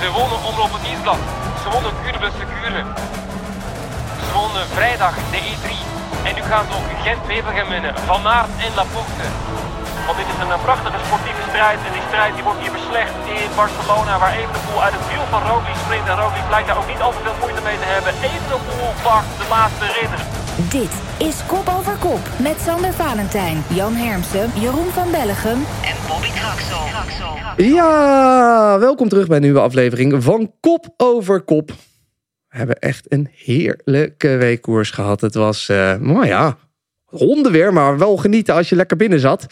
Ze wonen onder op het Nieuwsblad. Ze wonen Curbe Secure. Ze wonen vrijdag de E3. En nu gaan ze ook Gent-Wevelgem winnen. Van Aert en Laporte. Want dit is een prachtige sportieve strijd. En die strijd die wordt hier beslecht in Barcelona. Waar Evenepoel uit het wiel van Roglic springt. En Roglic blijkt daar ook niet al te veel moeite mee te hebben. Evenepoel pakt de laatste rit. Dit is Kop over Kop met Sander Valentijn, Jan Hermsen, Jeroen van Bellegem en Bobby Traxel. Ja, welkom terug bij een nieuwe aflevering van Kop over Kop. We hebben echt een heerlijke weekkoers gehad. Het was, eh nou ja, hondenweer, maar wel genieten als je lekker binnen zat.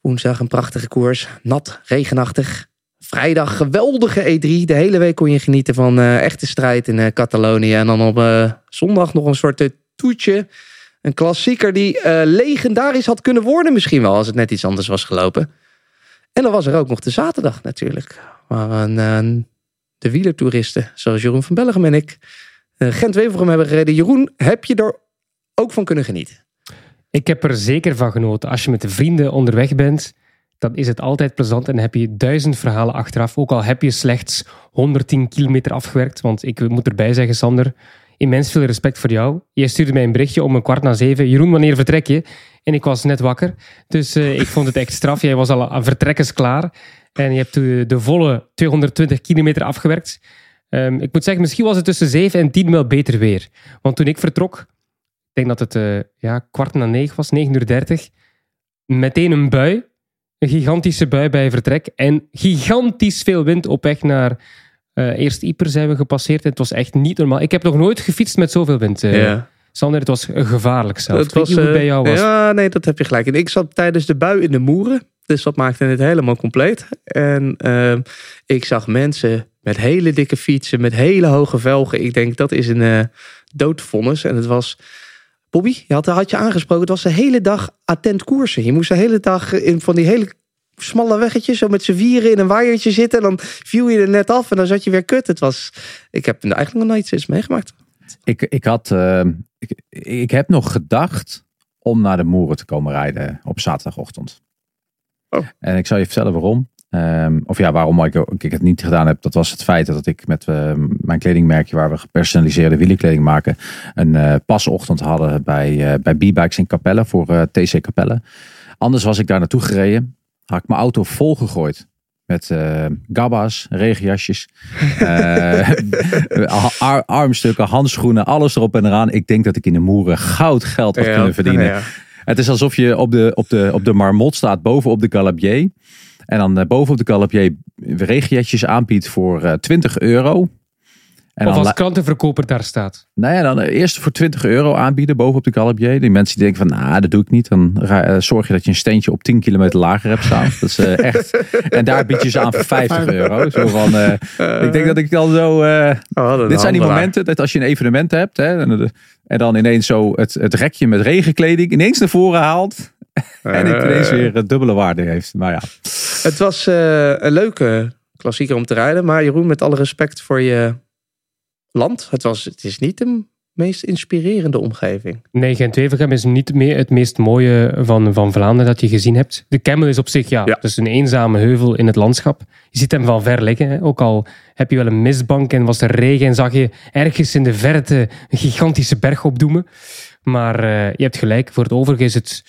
Woensdag een prachtige koers, nat, regenachtig. Vrijdag geweldige E3. De hele week kon je genieten van eh, echte strijd in eh, Catalonië. En dan op eh, zondag nog een soort toetje. Een klassieker die legendarisch had kunnen worden misschien wel... als het net iets anders was gelopen. En dan was er ook nog de zaterdag natuurlijk. Waar de wielertoeristen, zoals Jeroen van Bellegem en ik... Gent-Wevelgem hebben gereden. Jeroen, heb je er ook van kunnen genieten? Ik heb er zeker van genoten. Als je met de vrienden onderweg bent, dan is het altijd plezant en heb je duizend verhalen achteraf. Ook al heb je slechts 110 kilometer afgewerkt. Want ik moet erbij zeggen, Sander, immens veel respect voor jou. Jij stuurde mij een berichtje om een kwart na zeven. Jeroen, wanneer vertrek je? En ik was net wakker. Dus eh, ik vond het echt straf. Jij was al aan vertrekkens klaar. En je hebt de, volle 220 kilometer afgewerkt. Ehm, ik moet zeggen, misschien was het tussen 7 en 10 wel beter weer. Want toen ik vertrok, ik denk dat het eh, ja, kwart na negen was, 9 uur 30. Meteen een bui. Een gigantische bui bij vertrek. En gigantisch veel wind op weg naar... eh eerst Yper zijn we gepasseerd. En het was echt niet normaal. Ik heb nog nooit gefietst met zoveel wind. eh. Sander, het was gevaarlijk zelf. Het weet niet hoe het eh, bij jou was. Ja, nee, dat heb je gelijk. En ik zat tijdens de bui in de moeren. Dus dat maakte het helemaal compleet. En ik zag mensen met hele dikke fietsen, met hele hoge velgen. Ik denk, dat is een doodvonnis. En het was... Bobby, je had, had je aangesproken, het was de hele dag attent koersen. Je moest de hele dag in van die hele smalle weggetjes, zo met z'n vieren in een waaiertje zitten. En dan viel je er net af en dan zat je weer kut. Het was, ik heb eigenlijk nog nooit iets meegemaakt. Ik, ik, had, eh, ik, ik heb nog gedacht om naar de Moeren te komen rijden op zaterdagochtend. Oh. En ik zal je vertellen waarom. Ehm, of ja, waarom ik, ik het niet gedaan heb. Dat was het feit dat ik met eh, mijn kledingmerkje, waar we gepersonaliseerde wielerkleding maken, een eh, pasochtend hadden bij, eh, bij B-Bikes in Capelle voor eh, TC Capelle. Anders was ik daar naartoe gereden. Had ik mijn auto volgegooid met eh gabba's, regenjasjes, ar- armstukken, handschoenen, alles erop en eraan. Ik denk dat ik in de moeren goud geld had kunnen verdienen. Ja, ja. Het is alsof je op de, op de, op de marmot staat boven op de Galabier. En dan eh, boven op de Galabier regenjasjes aanbiedt voor eh 20 euro. En of als krantenverkoper daar staat. nou ja, dan eerst voor 20 euro aanbieden boven op de Galabier. Die mensen die denken van, nou, dat doe ik niet. Dan eh, zorg je dat je een steentje op 10 kilometer lager hebt staan. Dat is eh, echt. En daar bied je ze aan voor 50 euro. Zo van, eh, ik denk dat ik dan zo. eh, Oh, dit zijn die momenten dat als je een evenement hebt. Hè, en, en dan ineens zo het, het rekje met regenkleding ineens naar voren haalt. En het ineens weer eh, dubbele waarde heeft. Maar ja, Het was eh, een leuke klassieker om te rijden. Maar Jeroen, met alle respect voor je land. Het, was, het is niet de meest inspirerende omgeving. Nee, Gent-Wevelgem is niet meer het meest mooie van, van Vlaanderen dat je gezien hebt. De Kemmel is op zich, ja, Ja. dus een eenzame heuvel in het landschap. Je ziet hem van ver liggen. Hè. Ook al heb je wel een mistbank en was er regen en zag je ergens in de verte een gigantische berg opdoemen. Maar eh, je hebt gelijk, voor het overige is het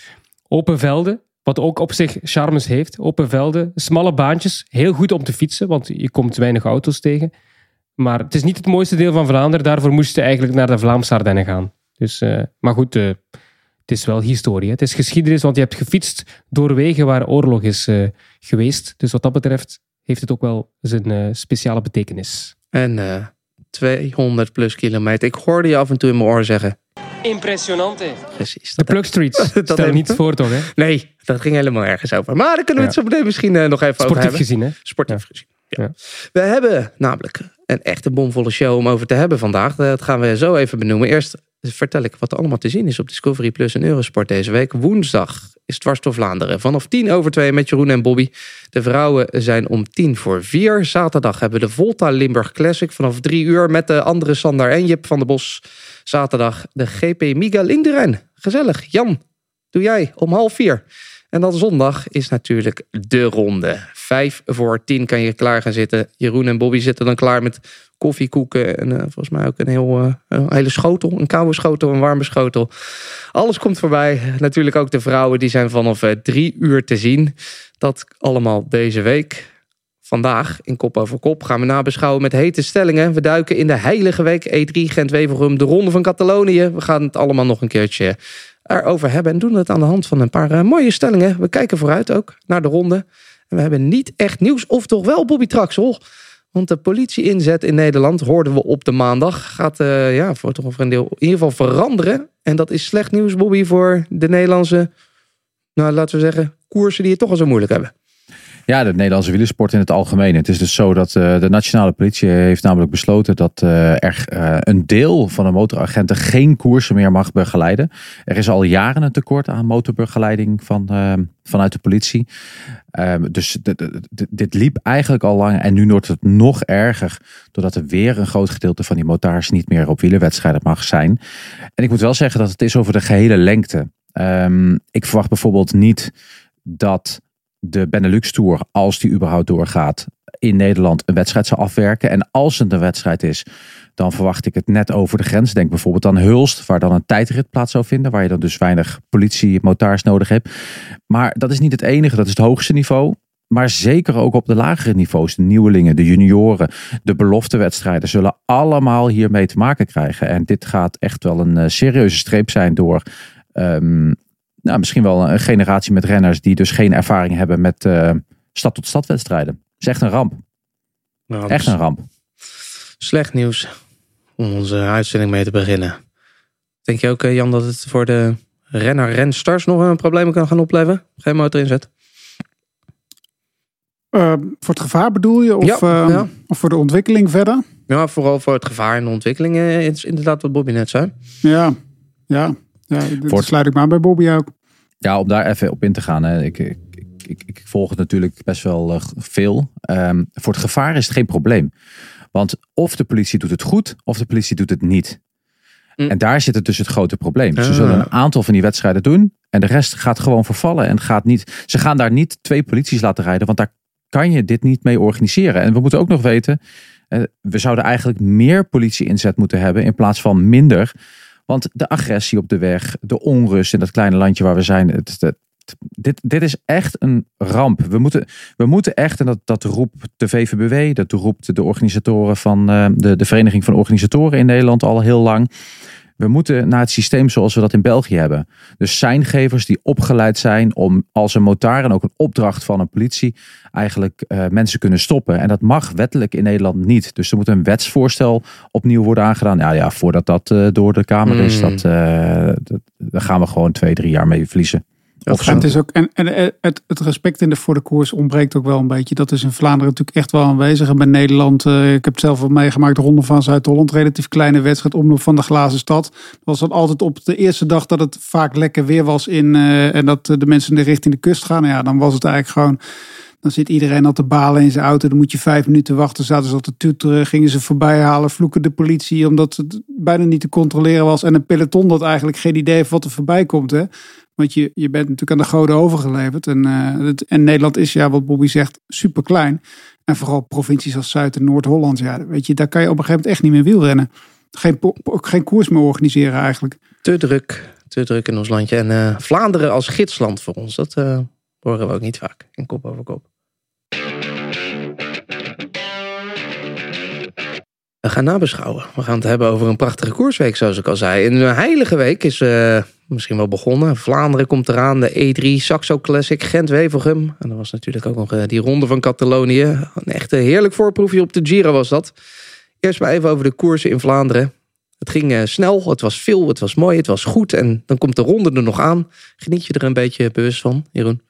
open velden. Wat ook op zich charmes heeft. Open velden, smalle baantjes. Heel goed om te fietsen, want je komt weinig auto's tegen. Maar het is niet het mooiste deel van Vlaanderen. Daarvoor moest je eigenlijk naar de Vlaamse Ardennen gaan. Dus, eh, maar goed, eh, het is wel historie. Het is geschiedenis, want je hebt gefietst door wegen waar oorlog is eh, geweest. Dus wat dat betreft heeft het ook wel zijn speciale betekenis. En eh 200 plus kilometer. Ik hoorde je af en toe in mijn oor zeggen. Impressionante. Precies. De Plug Streets. Dat Stel heb- niet voor toch, hè? nee, dat ging helemaal ergens over. Maar daar kunnen we het zo meteen misschien eh, nog even over Sportief hebben. gezien, hè? Sportief gezien. Ja. Ja. We hebben namelijk een echte bomvolle show om over te hebben vandaag. Dat gaan we zo even benoemen. Eerst vertel ik wat er allemaal te zien is op Discovery Plus en Eurosport deze week. Woensdag is Dwars door Vlaanderen. Vanaf tien over twee met Jeroen en Bobby. De vrouwen zijn om tien voor vier. Zaterdag hebben we de Volta Limburg Classic vanaf drie uur met de andere Sander en Jip van de Bos. Zaterdag de GP Miguel Indurain. Gezellig. Jan, doe jij om half vier. En dan zondag is natuurlijk de ronde. Vijf voor tien kan je klaar gaan zitten. Jeroen en Bobby zitten dan klaar met koffiekoeken. En uh, volgens mij ook een, heel, een hele schotel. Een koude schotel, een warme schotel. Alles komt voorbij. Natuurlijk ook de vrouwen. Die zijn vanaf uh, drie uur te zien. Dat allemaal deze week. Vandaag in Kop over Kop gaan we nabeschouwen met hete stellingen. We duiken in de heilige week E3 Gent-Wevelgem, de Ronde van Catalonië. We gaan het allemaal nog een keertje erover hebben en doen het aan de hand van een paar uh, mooie stellingen. We kijken vooruit ook naar de ronde. En we hebben niet echt nieuws, of toch wel Bobby Traxel. Want de politie-inzet in Nederland, hoorden we op de maandag, gaat uh, ja, voor toch een deel in ieder geval veranderen. En dat is slecht nieuws, Bobby, voor de Nederlandse, nou laten we zeggen, koersen die het toch al zo moeilijk hebben. Ja, de Nederlandse wielersport in het algemeen. Het is dus zo dat uh, de nationale politie heeft namelijk besloten dat uh, er uh, een deel van de motoragenten geen koersen meer mag begeleiden. Er is al jaren een tekort aan motorbegeleiding van, vanuit de politie. Ehm, dus dit liep eigenlijk al lang en nu wordt het nog erger. Doordat er weer een groot gedeelte van die motards niet meer op wielerwedstrijden mag zijn. En ik moet wel zeggen dat het is over de gehele lengte. Um, ik verwacht bijvoorbeeld niet dat de Benelux Tour, als die überhaupt doorgaat, in Nederland een wedstrijd zou afwerken. En als het een wedstrijd is, dan verwacht ik het net over de grens. Denk bijvoorbeeld aan Hulst, waar dan een tijdrit plaats zou vinden, waar je dan dus weinig politie, motards nodig hebt. Maar dat is niet het enige, dat is het hoogste niveau. Maar zeker ook op de lagere niveaus, de nieuwelingen, de junioren, de beloftewedstrijden zullen allemaal hiermee te maken krijgen. En dit gaat echt wel een uh, serieuze streep zijn door um, nou, misschien wel een generatie met renners die dus geen ervaring hebben met uh, stad-tot-stad wedstrijden. Dat is echt een ramp. Nou, echt een ramp. Slecht nieuws om onze uitzending mee te beginnen. Denk je ook, Jan, dat het voor de renner-renstars nog een probleem kan gaan opleveren? Geen motor inzet? Uh, voor het gevaar bedoel je? Of, ja, uh, ja. of voor de ontwikkeling verder? Ja, vooral voor het gevaar en de ontwikkeling is inderdaad wat Bobby net zei. Ja, ja. Ja, dat sluit ik maar bij Bobby ook. Ja, om daar even op in te gaan. Hè. Ik, ik, ik, ik volg het natuurlijk best wel uh, veel. Um, voor het gevaar is het geen probleem. Want of de politie doet het goed, of de politie doet het niet. Mm. En daar zit het dus het grote probleem. Ze zullen een aantal van die wedstrijden doen. En de rest gaat gewoon vervallen. En gaat niet, ze gaan daar niet twee polities laten rijden. Want daar kan je dit niet mee organiseren. En we moeten ook nog weten. We zouden eigenlijk meer politie inzet moeten hebben. In plaats van minder. Want de agressie op de weg, de onrust in dat kleine landje waar we zijn. Dit, dit is echt een ramp. We moeten, we moeten echt, en dat, dat roept de VVBW, dat roept de organisatoren van uh, de, de Vereniging van Organisatoren in Nederland al heel lang. We moeten naar het systeem zoals we dat in België hebben. Dus zijngevers die opgeleid zijn om als een motar en ook een opdracht van een politie eigenlijk uh, mensen kunnen stoppen. En dat mag wettelijk in Nederland niet. Dus er moet een wetsvoorstel opnieuw worden aangedaan. Ja, ja voordat dat uh, door de Kamer is, mm. dat, uh, dat, daar gaan we gewoon twee, drie jaar mee verliezen. Of het is ook, en, en het, het respect in de, voor de koers ontbreekt ook wel een beetje. Dat is in Vlaanderen natuurlijk echt wel aanwezig. En bij Nederland, uh, ik heb het zelf wel meegemaakt, de Ronde van Zuid-Holland. Relatief kleine wedstrijd, omloop van de glazen stad. was dat altijd op de eerste dag dat het vaak lekker weer was in, uh, en dat de mensen de richting de kust gaan. Ja, dan was het eigenlijk gewoon... Dan zit iedereen al te balen in zijn auto. Dan moet je vijf minuten wachten. Zaten ze al te toeteren. Gingen ze voorbij halen. Vloeken de politie. Omdat het bijna niet te controleren was. En een peloton dat eigenlijk geen idee heeft wat er voorbij komt. Hè. Want je, je bent natuurlijk aan de goden overgeleverd. En, uh, het, en Nederland is, ja, wat Bobby zegt, super klein. En vooral provincies als Zuid- en Noord-Holland. Ja, weet je, daar kan je op een gegeven moment echt niet meer wielrennen. Geen, geen koers meer organiseren eigenlijk. Te druk, te druk in ons landje. En uh, Vlaanderen als gidsland voor ons, dat uh, horen we ook niet vaak in kop over kop. Gaan nabeschouwen. We gaan het hebben over een prachtige koersweek, zoals ik al zei. Een heilige week is uh, misschien wel begonnen. Vlaanderen komt eraan, de E3, Saxo Classic, Gent-Wevelgem. En er was natuurlijk ook nog uh, die ronde van Catalonië. Een echte heerlijk voorproefje op de Giro was dat. Eerst maar even over de koersen in Vlaanderen. Het ging uh, snel, het was veel, het was mooi, het was goed. En dan komt de ronde er nog aan. Geniet je er een beetje bewust van, Jeroen?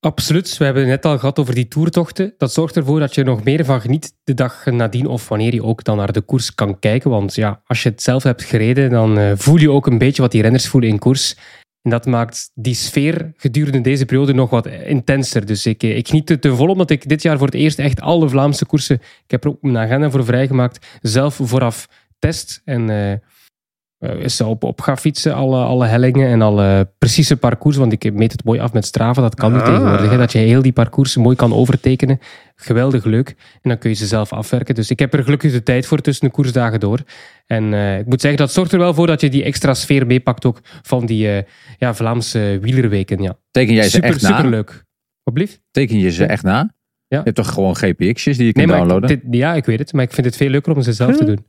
Absoluut. We hebben het net al gehad over die toertochten. Dat zorgt ervoor dat je er nog meer van geniet de dag nadien of wanneer je ook dan naar de koers kan kijken. Want ja, als je het zelf hebt gereden, dan uh, voel je ook een beetje wat die renners voelen in koers. En dat maakt die sfeer gedurende deze periode nog wat intenser. Dus ik, ik geniet er te vol omdat ik dit jaar voor het eerst echt alle Vlaamse koersen, ik heb er ook een agenda voor vrijgemaakt, zelf vooraf test. En uh, eh, is op, op gaan fietsen, alle, alle hellingen en alle precieze parcours. Want ik meet het mooi af met Strava. Dat kan nu Ah. tegenwoordig. Hè, dat je heel die parcours mooi kan overtekenen. Geweldig leuk. En dan kun je ze zelf afwerken. Dus ik heb er gelukkig de tijd voor tussen de koersdagen door. En eh, ik moet zeggen, dat zorgt er wel voor dat je die extra sfeer meepakt ook van die eh, ja, Vlaamse wielerweken. Ja. Teken jij ze super, echt na? super leuk. Wat blieft? Teken je ze echt na? Ja. Je hebt toch gewoon GPX'jes die je Nee, kunt ik- downloaden? dit- ja, ik weet het. Maar ik vind het veel leuker om ze zelf te doen.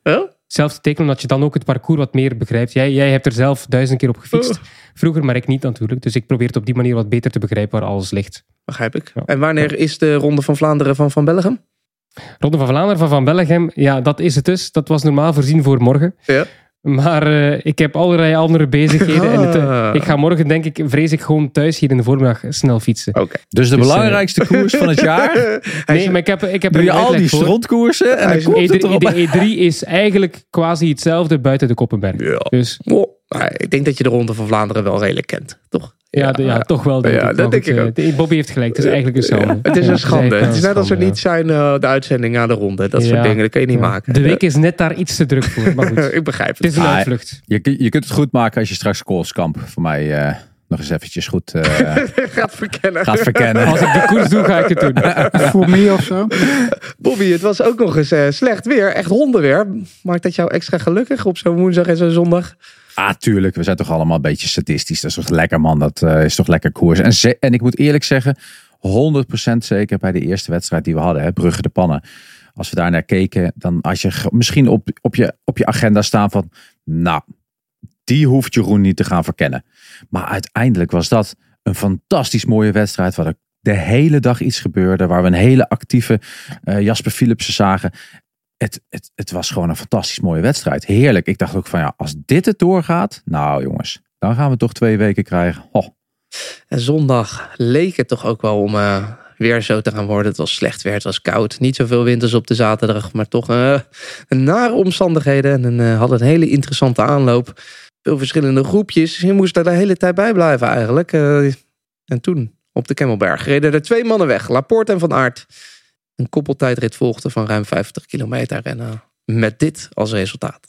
Zelf te tekenen, omdat je dan ook het parcours wat meer begrijpt. Jij, jij hebt er zelf duizend keer op gefietst. Vroeger, maar ik niet natuurlijk. Dus ik probeer het op die manier wat beter te begrijpen waar alles ligt. Begrijp ik. Ja. En wanneer is de Ronde van Vlaanderen van Van Bellegem? Ronde van Vlaanderen van Van Bellegem, ja, dat is het dus. Dat was normaal voorzien voor morgen. Ja. Maar eh, ik heb allerlei andere bezigheden. En het, eh, Ah. ik ga morgen, denk ik, vrees ik gewoon thuis hier in de voormiddag snel fietsen. Oké. Dus de Dus, eh, belangrijkste koers van het jaar? Nee, maar ik heb, ik heb Doe je al die strontkoersen en dan komt het E3, erop. de E3 is eigenlijk quasi hetzelfde buiten de Koppenberg. Ja. Dus Oh, ik denk dat je de Ronde van Vlaanderen wel redelijk kent, toch? Ja, de- ja, toch wel. Denk Ja, ik. dat denk ik eh, ook. de- Bobby heeft gelijk. Het is eigenlijk hetzelfde. Het is een schande. Het is net als schande, niet zijn eh, de uitzending aan de ronde. Dat soort Ja. dingen, dat kun je niet ja. maken. De week is net daar iets te druk voor. Maar goed, ik begrijp het is het. een Ah, uitvlucht. Je, je kunt het goed maken als je straks Koolskamp voor mij eh, nog eens eventjes goed eh, Gaat verkennen. gaat verkennen. Als ik die koers doe, ga ik het doen. Voor me of zo. Bobby, het was ook nog eens eh, slecht weer. Echt hondenweer. Maakt dat jou extra gelukkig op zo'n woensdag en zo'n zondag? Ah, tuurlijk. We zijn toch allemaal een beetje statistisch. Dat is toch lekker, man. Dat eh, is toch lekker koers. En, en ik moet eerlijk zeggen, 100% zeker bij de eerste wedstrijd die we hadden, hè, Brugge de Pannen. Als we daar naar keken, dan als je misschien op, op, je, op je agenda staan van, nou, die hoeft Jeroen niet te gaan verkennen. Maar uiteindelijk was dat een fantastisch mooie wedstrijd. Waar de hele dag iets gebeurde. Waar we een hele actieve eh, Jasper Philipsen zagen. Het, het, het was gewoon een fantastisch mooie wedstrijd. Heerlijk. Ik dacht ook van ja, als dit het doorgaat. Nou jongens, dan gaan we toch twee weken krijgen. En zondag leek het toch ook wel om eh, weer zo te gaan worden. Het was slecht weer, het was koud. Niet zoveel winters op de zaterdag, maar toch eh, een nare omstandigheden. En een, eh, hadden een hele interessante aanloop. Veel verschillende groepjes. Je moest daar de hele tijd bij blijven eigenlijk. En toen op de Kemmelberg reden er twee mannen weg. Laporte en Van Aert. Een koppeltijdrit volgde van ruim 50 kilometer. En eh, met dit als resultaat.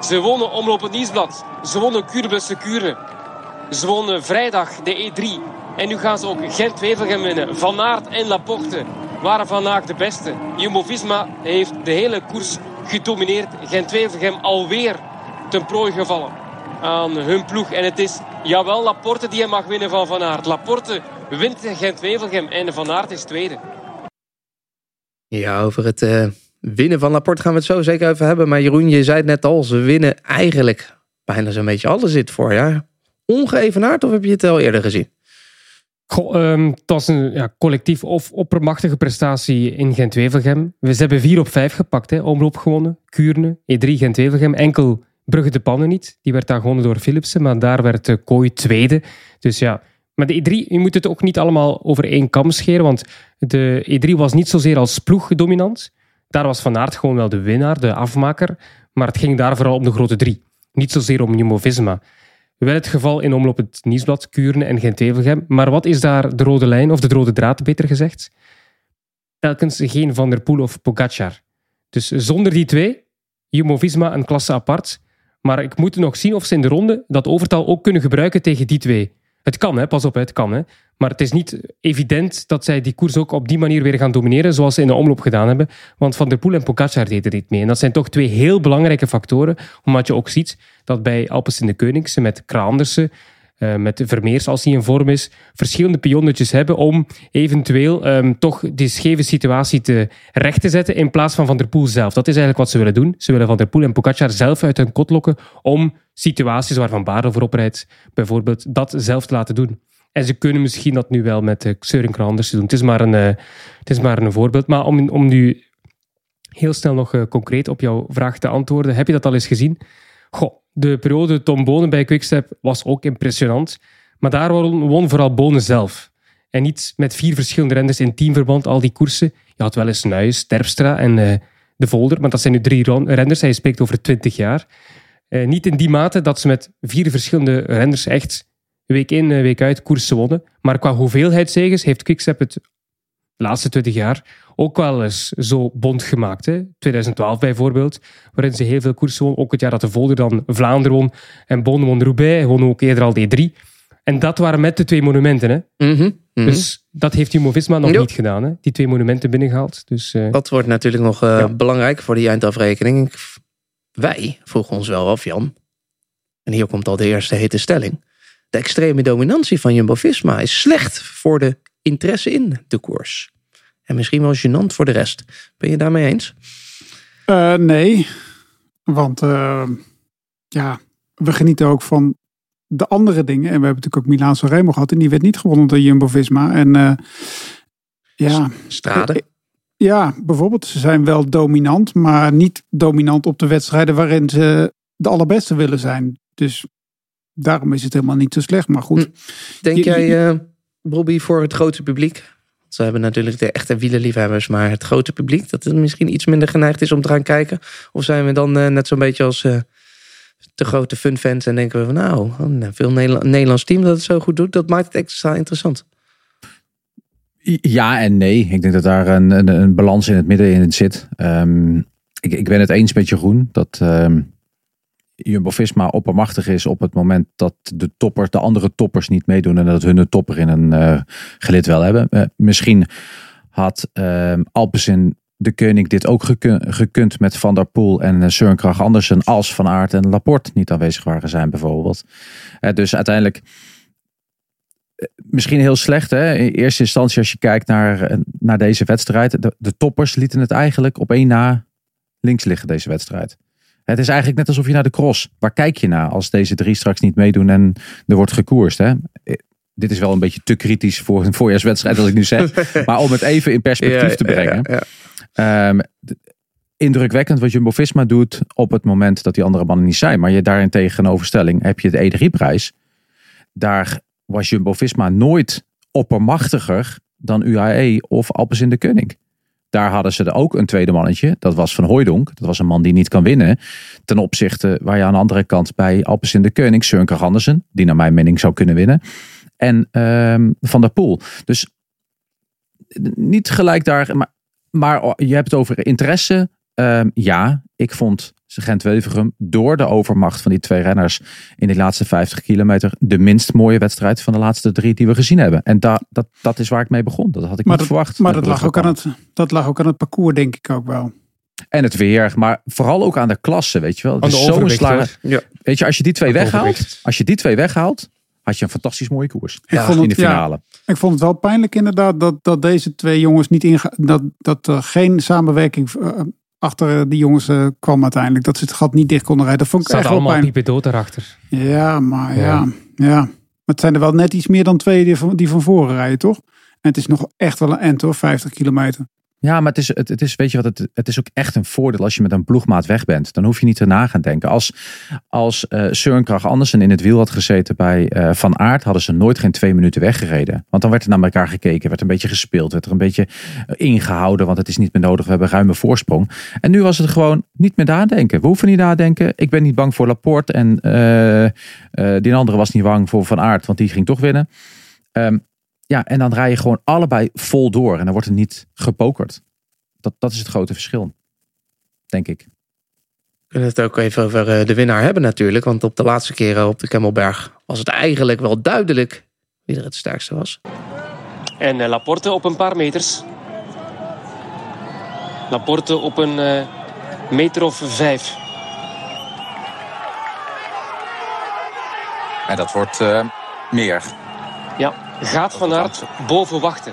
Ze wonnen Omloop het Nieuwsblad. Ze wonnen Cure Secure. Ze wonnen vrijdag de E3. En nu gaan ze ook Gent-Wevelgem winnen. Van Aert en Laporte waren vandaag de beste. Jumbo-Visma heeft de hele koers gedomineerd. Gent-Wevelgem alweer ten prooi gevallen aan hun ploeg. En het is, jawel, Laporte die hem mag winnen van Van Aert. Laporte wint Gent-Wevelgem en Van Aert is tweede. Ja, over het eh, winnen van Laporte gaan we het zo zeker even hebben. Maar Jeroen, je zei het net al, ze winnen eigenlijk bijna zo'n beetje alles dit voorjaar. Ongeëvenaard of heb je het al eerder gezien? Goh, ehm, het was een ja, collectief of oppermachtige prestatie in Gent-Wevelgem. We ze hebben 4 op 5 gepakt. Hè. Omloop gewonnen, Kuurne, E3 Gent-Wevelgem. Enkel Brugge de Pannen niet. Die werd daar gewonnen door Philipsen, maar daar werd de Kooi tweede. Dus ja, maar de E3, je moet het ook niet allemaal over één kam scheren, want de E3 was niet zozeer als ploeg dominant. Daar was Van Aert gewoon wel de winnaar, de afmaker. Maar het ging daar vooral om de grote drie. Niet zozeer om Jumbo-Visma. Wel het geval in omloop het Nieuwsblad, Kuurne en Gent-Wevelgem. Maar wat is daar de rode lijn, of de rode draad beter gezegd? Telkens geen Van der Poel of Pogacar. Dus zonder die twee, Jumbo-Visma een klasse apart. Maar ik moet nog zien of ze in de ronde dat overtal ook kunnen gebruiken tegen die twee. Het kan, hè? pas op, het kan. Hè? Maar het is niet evident dat zij die koers ook op die manier weer gaan domineren, zoals ze in de omloop gedaan hebben. Want Van der Poel en Pogacar deden niet mee. En dat zijn toch twee heel belangrijke factoren, omdat je ook ziet dat bij Alpes in de Koningse met Kraandersen, eh, met Vermeers als hij in vorm is, verschillende pionnetjes hebben om eventueel ehm, toch die scheve situatie te recht te zetten in plaats van Van der Poel zelf. Dat is eigenlijk wat ze willen doen. Ze willen Van der Poel en Pogacar zelf uit hun kot lokken om situaties waar Van Baarle voorop rijdt, bijvoorbeeld, dat zelf te laten doen. En ze kunnen misschien dat nu wel met uh, Søren Kraanders doen. Het is maar een, uh, het is maar een voorbeeld. Maar om, om nu heel snel nog concreet op jouw vraag te antwoorden, heb je dat al eens gezien? Goh, de periode Tom Bonen bij Quickstep was ook impressionant. Maar daar won, vooral Bonen zelf. En niet met vier verschillende renners in teamverband, al die koersen. Je had wel eens Nuis, Terpstra en uh, De Volder, maar dat zijn nu drie renners. Hij spreekt over twintig jaar. Uh, niet in die mate dat ze met vier verschillende renners echt week in, week uit koersen wonnen. Maar qua hoeveelheid zegens heeft Quickstep het de laatste 20 jaar ook wel eens zo bond gemaakt. Hè? 2012 bijvoorbeeld, waarin ze heel veel koersen won. Ook het jaar dat de Volder dan Vlaanderen won en Bonn won Roubaix, won ook eerder al D3. En dat waren met de twee monumenten. Hè? Mhm, mhm. Dus dat heeft Jumbo-Visma nog niet gedaan. Hè? Die twee monumenten binnengehaald. Dus eh, Dat wordt natuurlijk nog eh, Ja. belangrijk voor die eindafrekening. Wij vroegen ons wel af, Jan. En hier komt al de eerste hete stelling. De extreme dominantie van Jumbo-Visma is slecht voor de interesse in de koers. En misschien wel gênant voor de rest. Ben je daarmee eens? Eh, nee, want eh, ja, we genieten ook van de andere dingen. En we hebben natuurlijk ook Milaan Sanremo gehad. En die werd niet gewonnen door Jumbo-Visma. En eh, ja, Strade. ja, bijvoorbeeld, ze zijn wel dominant. Maar niet dominant op de wedstrijden waarin ze de allerbeste willen zijn. Dus daarom is het helemaal niet zo slecht. Maar goed, Hm. Denk je- jij, eh Bobby, voor het grote publiek? Ze hebben natuurlijk de echte wielerliefhebbers, maar het grote publiek, dat het misschien iets minder geneigd is om te gaan kijken? Of zijn we dan eh, net zo'n beetje als eh, de grote funfans en denken we van nou, een veel Nederla- Nederlands team dat het zo goed doet, dat maakt het extra interessant. Ja en nee. Ik denk dat daar een, een, een balans in het midden in zit. Ehm, ik, ik ben het eens met Jeroen dat ehm Jumbo-Visma oppermachtig is op het moment dat de toppers, de andere toppers niet meedoen en dat hun een topper in een eh, gelid wel hebben. Eh, misschien had Alpecin de Koning dit ook gekund, met Van der Poel en uh, Søren Kragh Andersen als Van Aert en Laporte niet aanwezig waren zijn bijvoorbeeld. Eh, dus uiteindelijk misschien heel slecht. Hè? In eerste instantie, als je kijkt naar, eh, naar deze wedstrijd. De, de toppers lieten het eigenlijk op één na links liggen, deze wedstrijd. Het is eigenlijk net alsof je naar de cross. Waar kijk je naar als deze drie straks niet meedoen en er wordt gekoerst? Hè? Eh, Dit is wel een beetje te kritisch voor een voorjaarswedstrijd, als ik nu zeg. Maar om het even in perspectief te brengen. Ja, ja. Ehm, indrukwekkend wat Jumbo-Visma doet op het moment dat die andere mannen niet zijn. Maar je daarin tegenoverstelling heb je de E3-prijs. Daar was Jumbo-Visma nooit oppermachtiger dan UAE of Alpecin de Koning. Daar hadden ze er ook een tweede mannetje. Dat was Van Hooijdonk. Dat was een man die niet kan winnen. Ten opzichte waar je aan de andere kant bij Alpecin de Koning, Kragh Andersen, die naar mijn mening zou kunnen winnen. En ehm, Van der Poel. Dus niet gelijk daar, maar, maar je hebt het over interesse. Ehm, ja, ik vond Gent-Wevelgem door de overmacht van die twee renners in die laatste 50 kilometer de minst mooie wedstrijd van de laatste drie die we gezien hebben. En da, dat, dat is waar ik mee begon. Dat had ik maar, niet dat, verwacht. maar dat, lag ook aan het, dat lag ook aan het parcours, denk ik ook wel. En het weer, maar vooral ook aan de klasse, weet je wel. Het is zo'n. Ja. Weet je, als je die twee weghaalt, als je die twee weghaalt, had je een fantastisch mooie koers. Ik Ja, vond in de ja. finale. Ik vond het wel pijnlijk inderdaad dat, dat deze twee jongens niet ingaan. Dat, dat er geen samenwerking eh, achter die jongens eh, kwam uiteindelijk. Dat ze het gat niet dicht konden rijden. Dat vond ik echt wel allemaal piepen dood daarachter. Ja, maar Ja. ja. ja. Maar het zijn er wel net iets meer dan twee die van, die van voren rijden, toch? En het is nog echt wel een end hoor, 50 kilometer. Ja, maar het is, het, is, weet je wat, het, het is ook echt een voordeel als je met een ploegmaat weg bent. Dan hoef je niet erna gaan denken. Als, als Kragh Andersen in het wiel had gezeten bij eh, Van Aert, hadden ze nooit geen twee minuten weggereden. Want dan werd er naar elkaar gekeken, werd een beetje gespeeld, werd er een beetje eh, ingehouden, want het is niet meer nodig, we hebben ruime voorsprong. En nu was het gewoon niet meer nadenken. We hoeven niet nadenken. Ik ben niet bang voor Laporte en die andere was niet bang voor Van Aert, want die ging toch winnen. Ehm, ja, en dan rij je gewoon allebei vol door en dan wordt er niet gepokerd. Dat, dat is het grote verschil, denk ik. We kunnen het ook even over eh, de winnaar hebben natuurlijk. Want op de laatste keren op de Kemmelberg was het eigenlijk wel duidelijk wie er het sterkste was. En eh, Laporte op een paar meters. Laporte op een eh, meter of vijf. En dat wordt eh, meer. Gaat Van Aert boven wachten.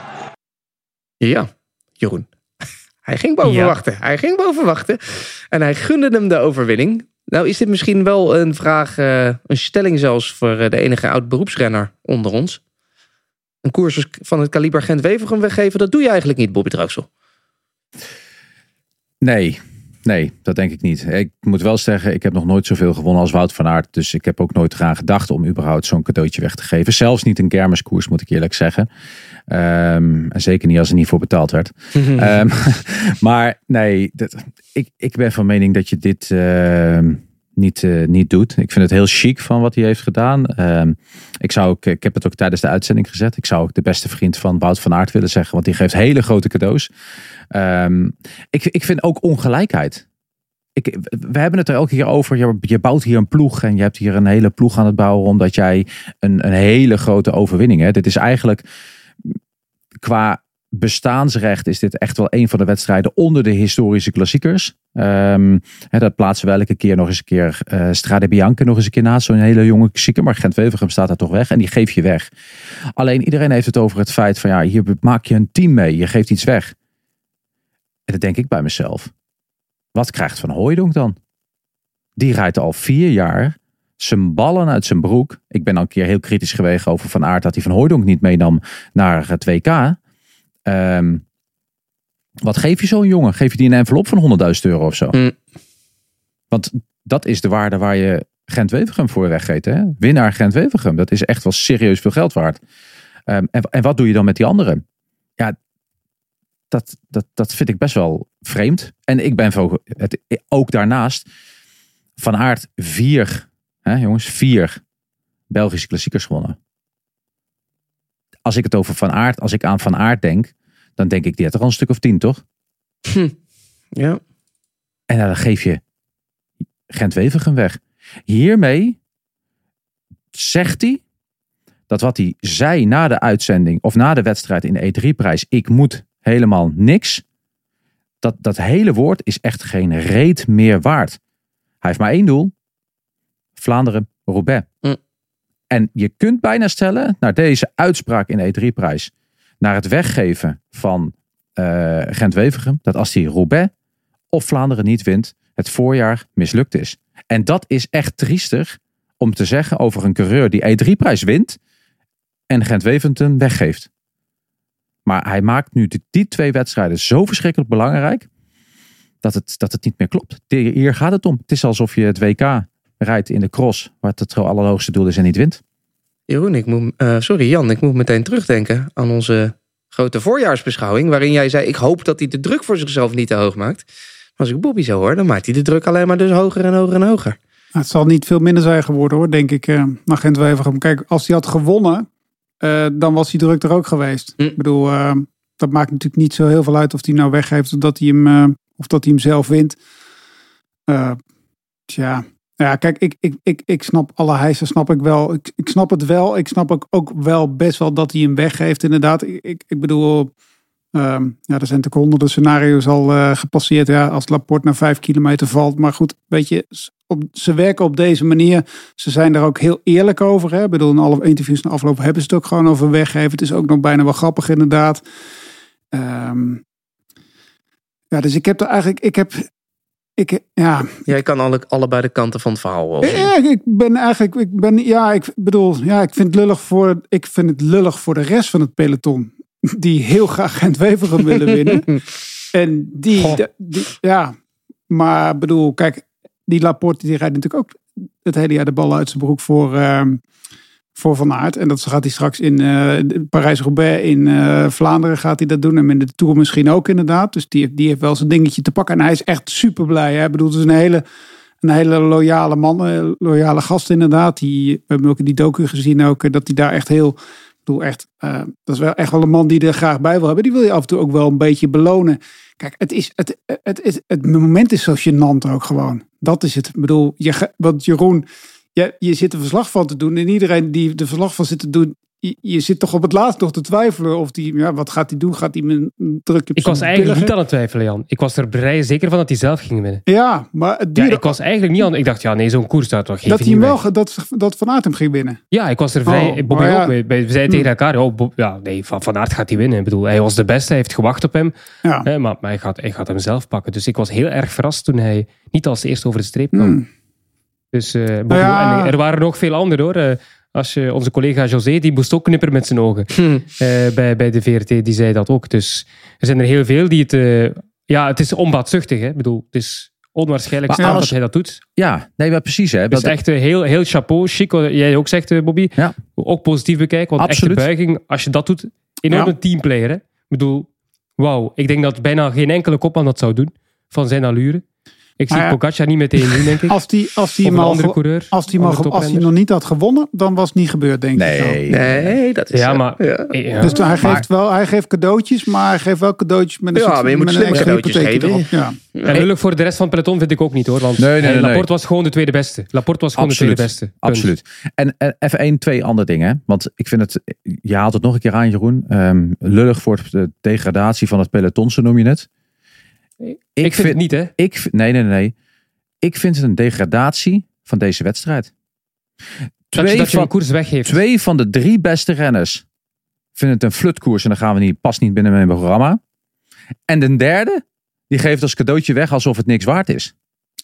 Ja, Jeroen. Hij ging boven Ja. wachten. Hij ging boven wachten. En hij gunde hem de overwinning. Nou is dit misschien wel een vraag, eh, een stelling zelfs voor eh, de enige oud beroepsrenner onder ons. Een koers van het kaliber Gent-Wevelgem weggeven, dat doe je eigenlijk niet, Bobby Draxel. Nee, nee, dat denk ik niet. Ik moet wel zeggen, ik heb nog nooit zoveel gewonnen als Wout van Aert. Dus ik heb ook nooit eraan gedacht om überhaupt zo'n cadeautje weg te geven. Zelfs niet een kermiskoers, moet ik eerlijk zeggen. Ehm, en zeker niet als er niet voor betaald werd. Ehm, maar nee, dat, ik, ik ben van mening dat je dit... ehm, niet, eh, niet doet. Ik vind het heel chic van wat hij heeft gedaan. Ehm, ik, zou ook, ik heb het ook tijdens de uitzending gezet. Ik zou ook de beste vriend van Wout van Aert willen zeggen. Want die geeft hele grote cadeaus. Ehm, ik, ik vind ook ongelijkheid. Ik, we hebben het er elke keer over. Je, je bouwt hier een ploeg en je hebt hier een hele ploeg aan het bouwen. Omdat jij een, een hele grote overwinning hebt. Dit is eigenlijk qua bestaansrecht is dit echt wel een van de wedstrijden onder de historische klassiekers. Hè, dat plaatsen we elke keer nog eens een keer uh, Strade Bianca nog eens een keer naast. Zo'n hele jonge klassieker. Maar Gent-Wevelgem staat daar toch weg en die geef je weg. Alleen iedereen heeft het over het feit van ja, hier maak je een team mee. Je geeft iets weg. En dat denk ik bij mezelf. Wat krijgt Van Hooijdonk dan? Die rijdt al vier jaar zijn ballen uit zijn broek. Ik ben al een keer heel kritisch geweest over Van Aert dat hij Van Hooijdonk niet meenam naar het WK. Um, wat geef je zo'n jongen? Geef je die een envelop van 100.000 euro of zo? Mm. Want dat is de waarde waar je Gent-Wevergem voor weggeet. Hè? Winnaar Gent-Wevergem. Dat is echt wel serieus veel geld waard. Um, en, en wat doe je dan met die anderen? Ja, dat, dat, dat vind ik best wel vreemd. En ik ben het, ook daarnaast van aard vier, hè, jongens, vier Belgische klassiekers gewonnen als ik het over Van Aert, als ik aan Van Aert denk, dan denk ik, die had er al een stuk of tien, toch? Hm. Ja. En dan geef je Gent-Wevergem weg. Hiermee zegt hij dat wat hij zei na de uitzending of na de wedstrijd in de E3-prijs, ik moet helemaal niks. Dat, dat hele woord is echt geen reet meer waard. Hij heeft maar één doel. Vlaanderen, Roubaix. En je kunt bijna stellen, naar deze uitspraak in de E3-prijs, naar het weggeven van uh, Gent-Wevergem, dat als die Roubaix of Vlaanderen niet wint, het voorjaar mislukt is. En dat is echt triestig om te zeggen over een coureur die E3-prijs wint en Gent-Wevergem weggeeft. Maar hij maakt nu die twee wedstrijden zo verschrikkelijk belangrijk dat het, dat het niet meer klopt. Hier gaat het om. Het is alsof je het WK rijdt in de cross, waar het allerhoogste doel is en niet wint. Jeroen, ik moet, uh, sorry Jan, ik moet meteen terugdenken aan onze grote voorjaarsbeschouwing, waarin jij zei, ik hoop dat hij de druk voor zichzelf niet te hoog maakt. Maar als ik Bobby zo hoor, dan maakt hij de druk alleen maar dus hoger en hoger en hoger. het zal niet veel minder zijn geworden hoor, denk ik, uh, naar gent Kijk, als hij had gewonnen, uh, dan was die druk er ook geweest. Hm. Ik bedoel, uh, dat maakt natuurlijk niet zo heel veel uit of hij nou weggeeft of dat hij hem, of dat hij hem zelf wint. tja, ja, kijk, ik, ik, ik, ik snap alle hijsen, snap ik wel. Ik, ik snap het wel. Ik snap ook, ook wel best wel dat hij hem weggeeft, inderdaad. Ik, ik, ik bedoel, um, ja, er zijn natuurlijk honderden scenario's al uh, gepasseerd. Ja, als Laporte naar vijf kilometer valt. Maar goed, weet je, op, ze werken op deze manier. Ze zijn daar ook heel eerlijk over. Hè? Ik bedoel, in alle interviews na afloop hebben ze het ook gewoon over weggeven. Het is ook nog bijna wel grappig, inderdaad. Um, ja, dus ik heb er eigenlijk, ik heb ik, ja. Jij kan alle, allebei de kanten van het verhaal wel. Ja, ik ben eigenlijk, ik ben, ja, ik bedoel, ja, ik vind het lullig voor, ik vind het lullig voor de rest van het peloton. Die heel graag Gent-Wevergem willen winnen. en die, die, ja, maar bedoel, kijk, die Laporte die rijdt natuurlijk ook het hele jaar de bal uit zijn broek voor, uh, voor Van Aert. En dat gaat hij straks in uh, Parijs-Roubaix, in uh, Vlaanderen gaat hij dat doen. En in de Tour misschien ook inderdaad. Dus die, die heeft wel zijn dingetje te pakken. En hij is echt super blij. Hè? Ik bedoel, het is een hele, een hele loyale man, een eh, loyale gast inderdaad. Die, we hebben ook in die docu gezien ook, dat hij daar echt heel... Ik bedoel, echt, dat is wel echt wel een man die er graag bij wil hebben. Die wil je af en toe ook wel een beetje belonen. Kijk, het, is, het, het, het, het, moment is zo gênant ook gewoon. Dat is het. Ik bedoel, je, wat Jeroen ja, je zit er verslag van te doen. En iedereen die er verslag van zit te doen, je, zit toch op het laatst nog te twijfelen of die, ja, wat gaat hij doen? Gaat hij een druk Ik was eigenlijk niet aan het twijfelen, Jan. Ik was er vrij zeker van dat hij zelf ging winnen. Ja, maar het ja, ik was eigenlijk niet aan. Ik dacht, ja, nee, zo'n koers staat toch geen. Dat hij wel, dat, dat Van Aert hem ging winnen. Ja, ik was er vrij. Oh, Bob ja. ook, we, we zeiden tegen elkaar, oh, ja, nee, van, van Aert gaat hij winnen. Ik bedoel, hij was de beste, hij heeft gewacht op hem. Ja. Hè, maar, maar hij, gaat, hij gaat hem zelf pakken. Dus ik was heel erg verrast toen hij niet als eerste over de streep kwam. Hmm. Dus uh, ja. er waren nog veel anderen hoor. Uh, als je, onze collega José, die moest ook knipperen met zijn ogen. Hm. Bij, bij de VRT, die zei dat ook. Dus er zijn er heel veel die het... ja, het is onbaatzuchtig. Hè? Ik bedoel, het is onwaarschijnlijk maar dat hij dat doet. Ja, nee, maar precies. Hè, dat is echt heel, heel chapeau, chic. Wat jij ook zegt, Bobby. Ja. Ook positief bekijken. Want Absoluut. echte buiging, als je dat doet, enorme ja. teamplayer. Hè? Ik bedoel, wauw. Ik denk dat bijna geen enkele kopman dat zou doen. Van zijn allure. Ik zie Pogacar niet meteen doen, denk ik. Als die, als die hem al coureur. als die, ge- als die nog niet had gewonnen, dan was het niet gebeurd, denk ik. zo. Nee. Nee, dat is... Ja, maar... ja. Ja. Dus hij Maar- geeft wel, hij geeft cadeautjes, maar hij geeft wel cadeautjes met een Ja, soort- maar je moet slimme cadeautjes hypotheekje geven. erop. Ja. En lullig voor de rest van het peloton vind ik ook niet hoor. Want Nee, nee. Laporte was gewoon de tweede beste. Laporte was gewoon Absoluut. de tweede beste. Punt. Absoluut. En, en even één, twee andere dingen. hè. Want ik vind het, je haalt het nog een keer aan Jeroen. Ehm, lullig voor de degradatie van het peloton, zo noem je het. Ik, vind, het niet hè. Ik, nee, nee, nee. Ik vind het een degradatie van deze wedstrijd. Twee, dat je een van, koers weggeeft. twee van de drie beste renners vinden het een flutkoers en dan gaan we niet, past niet binnen mijn programma. En de derde, die geeft als cadeautje weg alsof het niks waard is.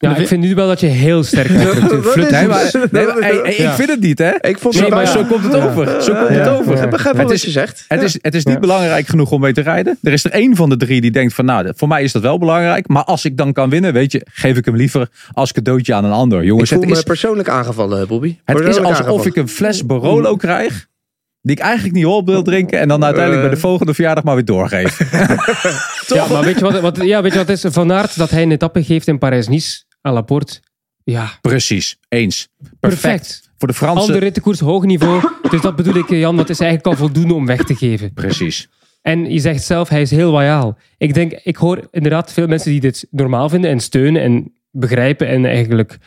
Ja, ik vind nu wel dat je heel sterk bent. Nee, het? maar, nee, maar, hey, hey, Ja. ik vind het niet, hè? Ik vond Nee, het maar zo komt het over. Zo komt het Ja. over. Ik begrijp wel Het wat is- je zegt. Het is, het is niet Ja. belangrijk genoeg om mee te rijden. Er is er één van de drie die denkt van, nou, voor mij is dat wel belangrijk. Maar als ik dan kan winnen, weet je, geef ik hem liever als cadeautje aan een ander. Ik Jongens, voel het me is, persoonlijk aangevallen, Bobby. het is alsof aangevallen. ik een fles Barolo krijg. Die ik eigenlijk niet op wil drinken. En dan uiteindelijk bij de volgende verjaardag maar weer doorgeef. Ja, maar weet je wat, wat, ja, weet je wat het is? Van Aert dat hij een etappe geeft in Parijs-Nice aan Laporte. Ja, Precies. Eens. Perfect. perfect. Voor de Fransen. Andere rittenkoers, hoog niveau. Dus dat bedoel ik, Jan. Dat is eigenlijk al voldoende om weg te geven. Precies. En je zegt zelf, hij is heel loyaal. Ik denk, ik hoor inderdaad veel mensen die dit normaal vinden en steunen en begrijpen en eigenlijk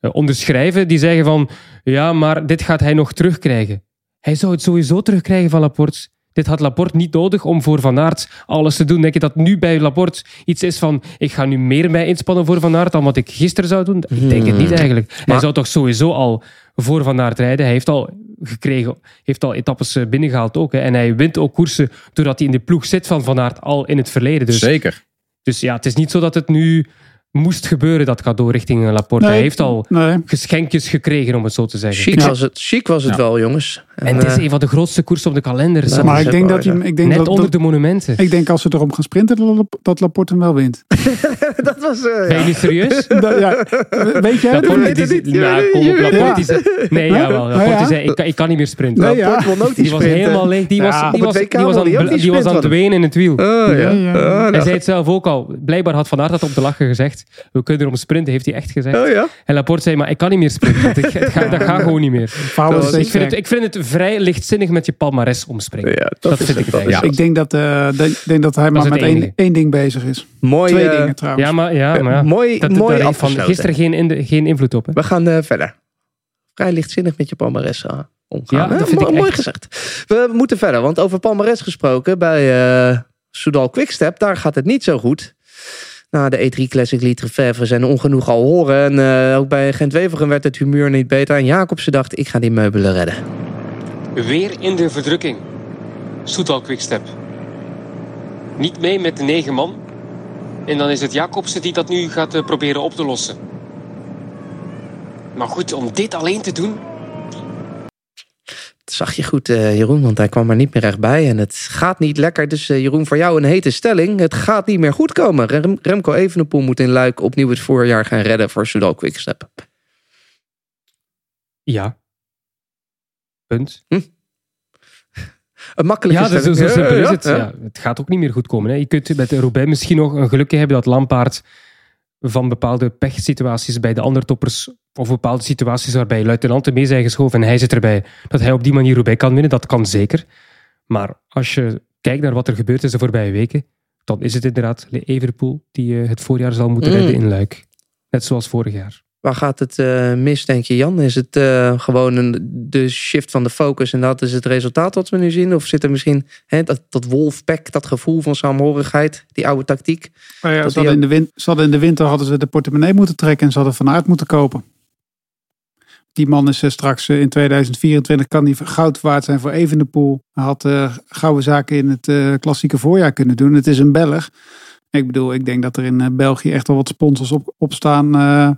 eh, onderschrijven. Die zeggen van, ja, maar dit gaat hij nog terugkrijgen. Hij zou het sowieso terugkrijgen van Laporte. Dit had Laporte niet nodig om voor Van Aert alles te doen. Denk je dat nu bij Laporte iets is van, ik ga nu meer mij inspannen voor Van Aert dan wat ik gisteren zou doen? Ik denk het niet eigenlijk. Hij zou toch sowieso al voor Van Aert rijden. Hij heeft al gekregen, heeft al etappes eh, binnengehaald ook. Hè. En hij wint ook koersen doordat hij in de ploeg zit van Van Aert al in het verleden. Dus, Zeker. dus ja, het is niet zo dat het nu moest gebeuren, dat cadeau richting Laporte. Hij heeft al Nee. geschenkjes gekregen, om het zo te zeggen. Chic was het, chic was het Ja. wel, jongens. En het is eh, een van de grootste koersen op de kalender. Ja, Maar dat ik is denk dat, je, ik denk Net dat, onder dat- de monumenten. ik denk als ze erom gaan sprinten, dat, Lap- dat Laporte hem wel wint. dat was... eh, Ben je ja. nu serieus? Dat- ja, weet jij weet het zei- niet. Je Nou, kom op, niet. Laporte Ja. die zei... Nee, jawel. Laporte ja. zei, ik, kan- ik kan niet meer sprinten. Nee, ja. Laporte wil nooit Die was sprinten. helemaal leeg. Die was, aan, het- niet die was aan het sprinten. wenen in het wiel. Oh. Oh, Hij nou. zei het zelf ook al. Blijkbaar had Van Aert dat op de lachen gezegd. We kunnen erom sprinten, heeft hij echt gezegd. Oh ja? En Laporte zei, maar ik kan niet meer sprinten. ik, het ga- dat gaat gewoon niet meer. Ik vind, het, ik vind het vrij lichtzinnig met je palmares omspringen. Ja, dat is vind ik het eigenlijk. Ik denk dat, eh, de- denk dat hij maar met één, ding bezig is. Mooi, Twee eh, dingen trouwens. Ja, maar ja. Maar ja. mooi, Dat, mooi daar van gisteren geen, in- geen invloed op. Hè? We gaan eh, verder. Vrij lichtzinnig met je palmares eh, omgaan. Ja, dat vind Mo- ik Mooi echt. gezegd. We moeten verder, want over palmares gesproken bij eh Soudal Quickstep, daar gaat het niet zo goed. Na de E3 Classic liet zijn ongenoeg al horen. En eh, ook bij Gent-Wevelgem werd het humeur niet beter. En Jacobsen dacht, ik ga die meubelen redden. Weer in de verdrukking. Soetal Quickstep. Niet mee met de negen man. En dan is het Jacobsen die dat nu gaat eh, proberen op te lossen. Maar goed, om dit alleen te doen. Zag je goed, eh, Jeroen, want hij kwam er niet meer echt bij. En het gaat niet lekker. Dus eh, Jeroen, voor jou een hete stelling. Het gaat niet meer goed komen. Rem- Remco Evenepoel moet in Luik opnieuw het voorjaar gaan redden voor Soudal Quickstep. Ja. Punt. Een makkelijke Ja, dus zo, stelling. simpel is het. ja. Ja, het gaat ook niet meer goed komen. Hè. Je kunt met Roubaix misschien nog een gelukje hebben dat Lampaard van bepaalde pechsituaties bij de andere toppers of bepaalde situaties waarbij luitenanten mee zijn geschoven en hij zit erbij, dat hij op die manier Roubaix kan winnen. Dat kan zeker. Maar als je kijkt naar wat er gebeurd is de voorbije weken, dan is het inderdaad Everpool die eh, het voorjaar zal moeten Mm. redden in Luik. Net zoals vorig jaar. Waar gaat het eh, mis, denk je, Jan? Is het eh, gewoon een, de shift van de focus en dat is het resultaat wat we nu zien? Of zit er misschien hè, dat, dat wolfpack, dat gevoel van saamhorigheid, die oude tactiek? Maar ja, Dat ze, die hadden in de win- ze hadden in de winter hadden ze de portemonnee moeten trekken en ze hadden Van Aert moeten kopen. Die man is eh, straks eh, in 2024 kan die goud waard zijn voor Evenepoel. Hij had eh, gouden zaken in het klassieke voorjaar kunnen doen. Het is een Belg. Ik bedoel, ik denk dat er in België echt wel wat sponsors op, op staan eh,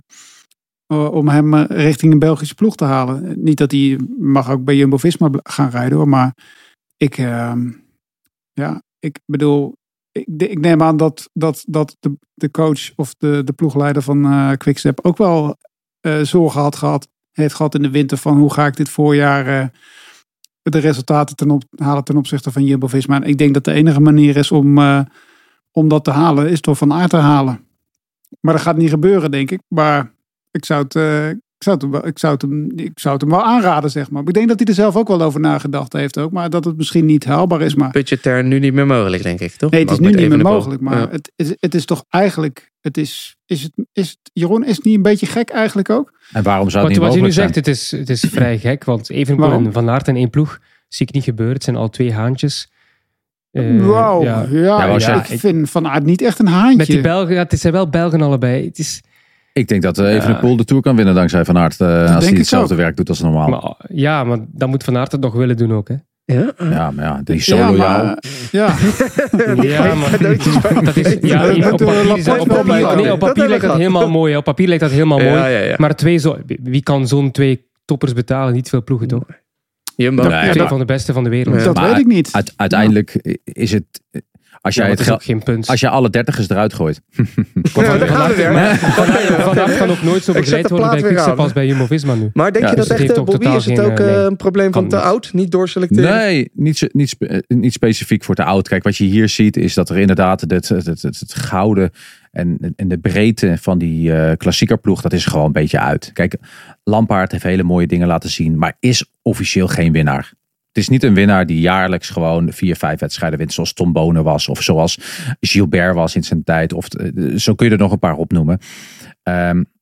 om hem richting een Belgische ploeg te halen. Niet dat hij mag ook bij Jumbo-Visma gaan rijden hoor, maar ik, ehm, ja, ik bedoel, ik, ik neem aan dat, dat, dat de, de coach of de, de ploegleider van Quickstep ook wel zorgen had gehad, heeft gehad in de winter van hoe ga ik dit voorjaar eh, de resultaten ten op, halen ten opzichte van Jumbo-Visma. En ik denk dat de enige manier is om, eh, om dat te halen, is door Van Aert te halen. Maar dat gaat niet gebeuren, denk ik. Maar ik zou het, eh, ik zou het, hem wel- ik zou het, hem, ik zou het hem wel aanraden, zeg maar. Ik denk dat hij er zelf ook wel over nagedacht heeft ook. Maar dat het misschien niet haalbaar is. Maar Budgetair nu niet meer mogelijk, denk ik, toch? nee, het is nu niet meer mogelijk. Maar Ja. het, is, het is toch eigenlijk... Het is, is het, is het, Jeroen, is het niet een beetje gek eigenlijk ook? En waarom zou Wat, het niet wat je nu zegt, het is, het is vrij gek. Want Evenepoel Waarom? en Van Aert in één ploeg zie ik niet gebeuren. Het zijn al twee haantjes. Eh, Wauw. ja. Ja, ik vind Van Aert niet echt een haantje. Met die Belgen, ja, het zijn wel Belgen allebei. Het is, Ik denk dat uh, Evenepoel de Tour kan winnen dankzij Van Aert. eh, als hij hetzelfde ook. werk doet als normaal. maar, ja, maar dan moet Van Aert het nog willen doen ook. Hè? Ja? ja, maar ja, die is zo ja, maar, ja. Ja, maar dat is, ja, op papier, is dat- Laporte op wel papier, bij. nee, op Dat papier hebben lijkt dat helemaal mooi. Op papier lijkt dat helemaal mooi. Maar twee zo, wie kan zo'n twee toppers betalen? Niet veel ploegen, toch? Jumbo. Nee, twee maar- van de beste van de wereld. Ja. dat Maar weet ik niet. Uite- uiteindelijk is het... Als jij het geld... geen punt. Als je alle dertigers eruit gooit. Ja, gaan we weer. Van Aert- Van Aert kan ook nooit zo begeleid de worden bij Quickstep als bij Jumbo-Visma nu. Maar denk Ja, je dus dat echt, eh, Bobby, is het ook eh, eh, nee. een probleem van te niet. oud? Niet doorselecteren? Nee, niet, niet, spe- niet specifiek voor te oud. Kijk, wat je hier ziet is dat er inderdaad het, het, het, het, het gouden en, en de breedte van die klassiekerploeg, dat is gewoon een beetje uit. Kijk, Lampaard heeft hele mooie dingen laten zien, maar is officieel geen winnaar. Het is niet een winnaar die jaarlijks gewoon vier, vijf wedstrijden wint, zoals Tom Bonen was, of zoals Gilbert was in zijn tijd. Of eh, zo kun je er nog een paar opnoemen.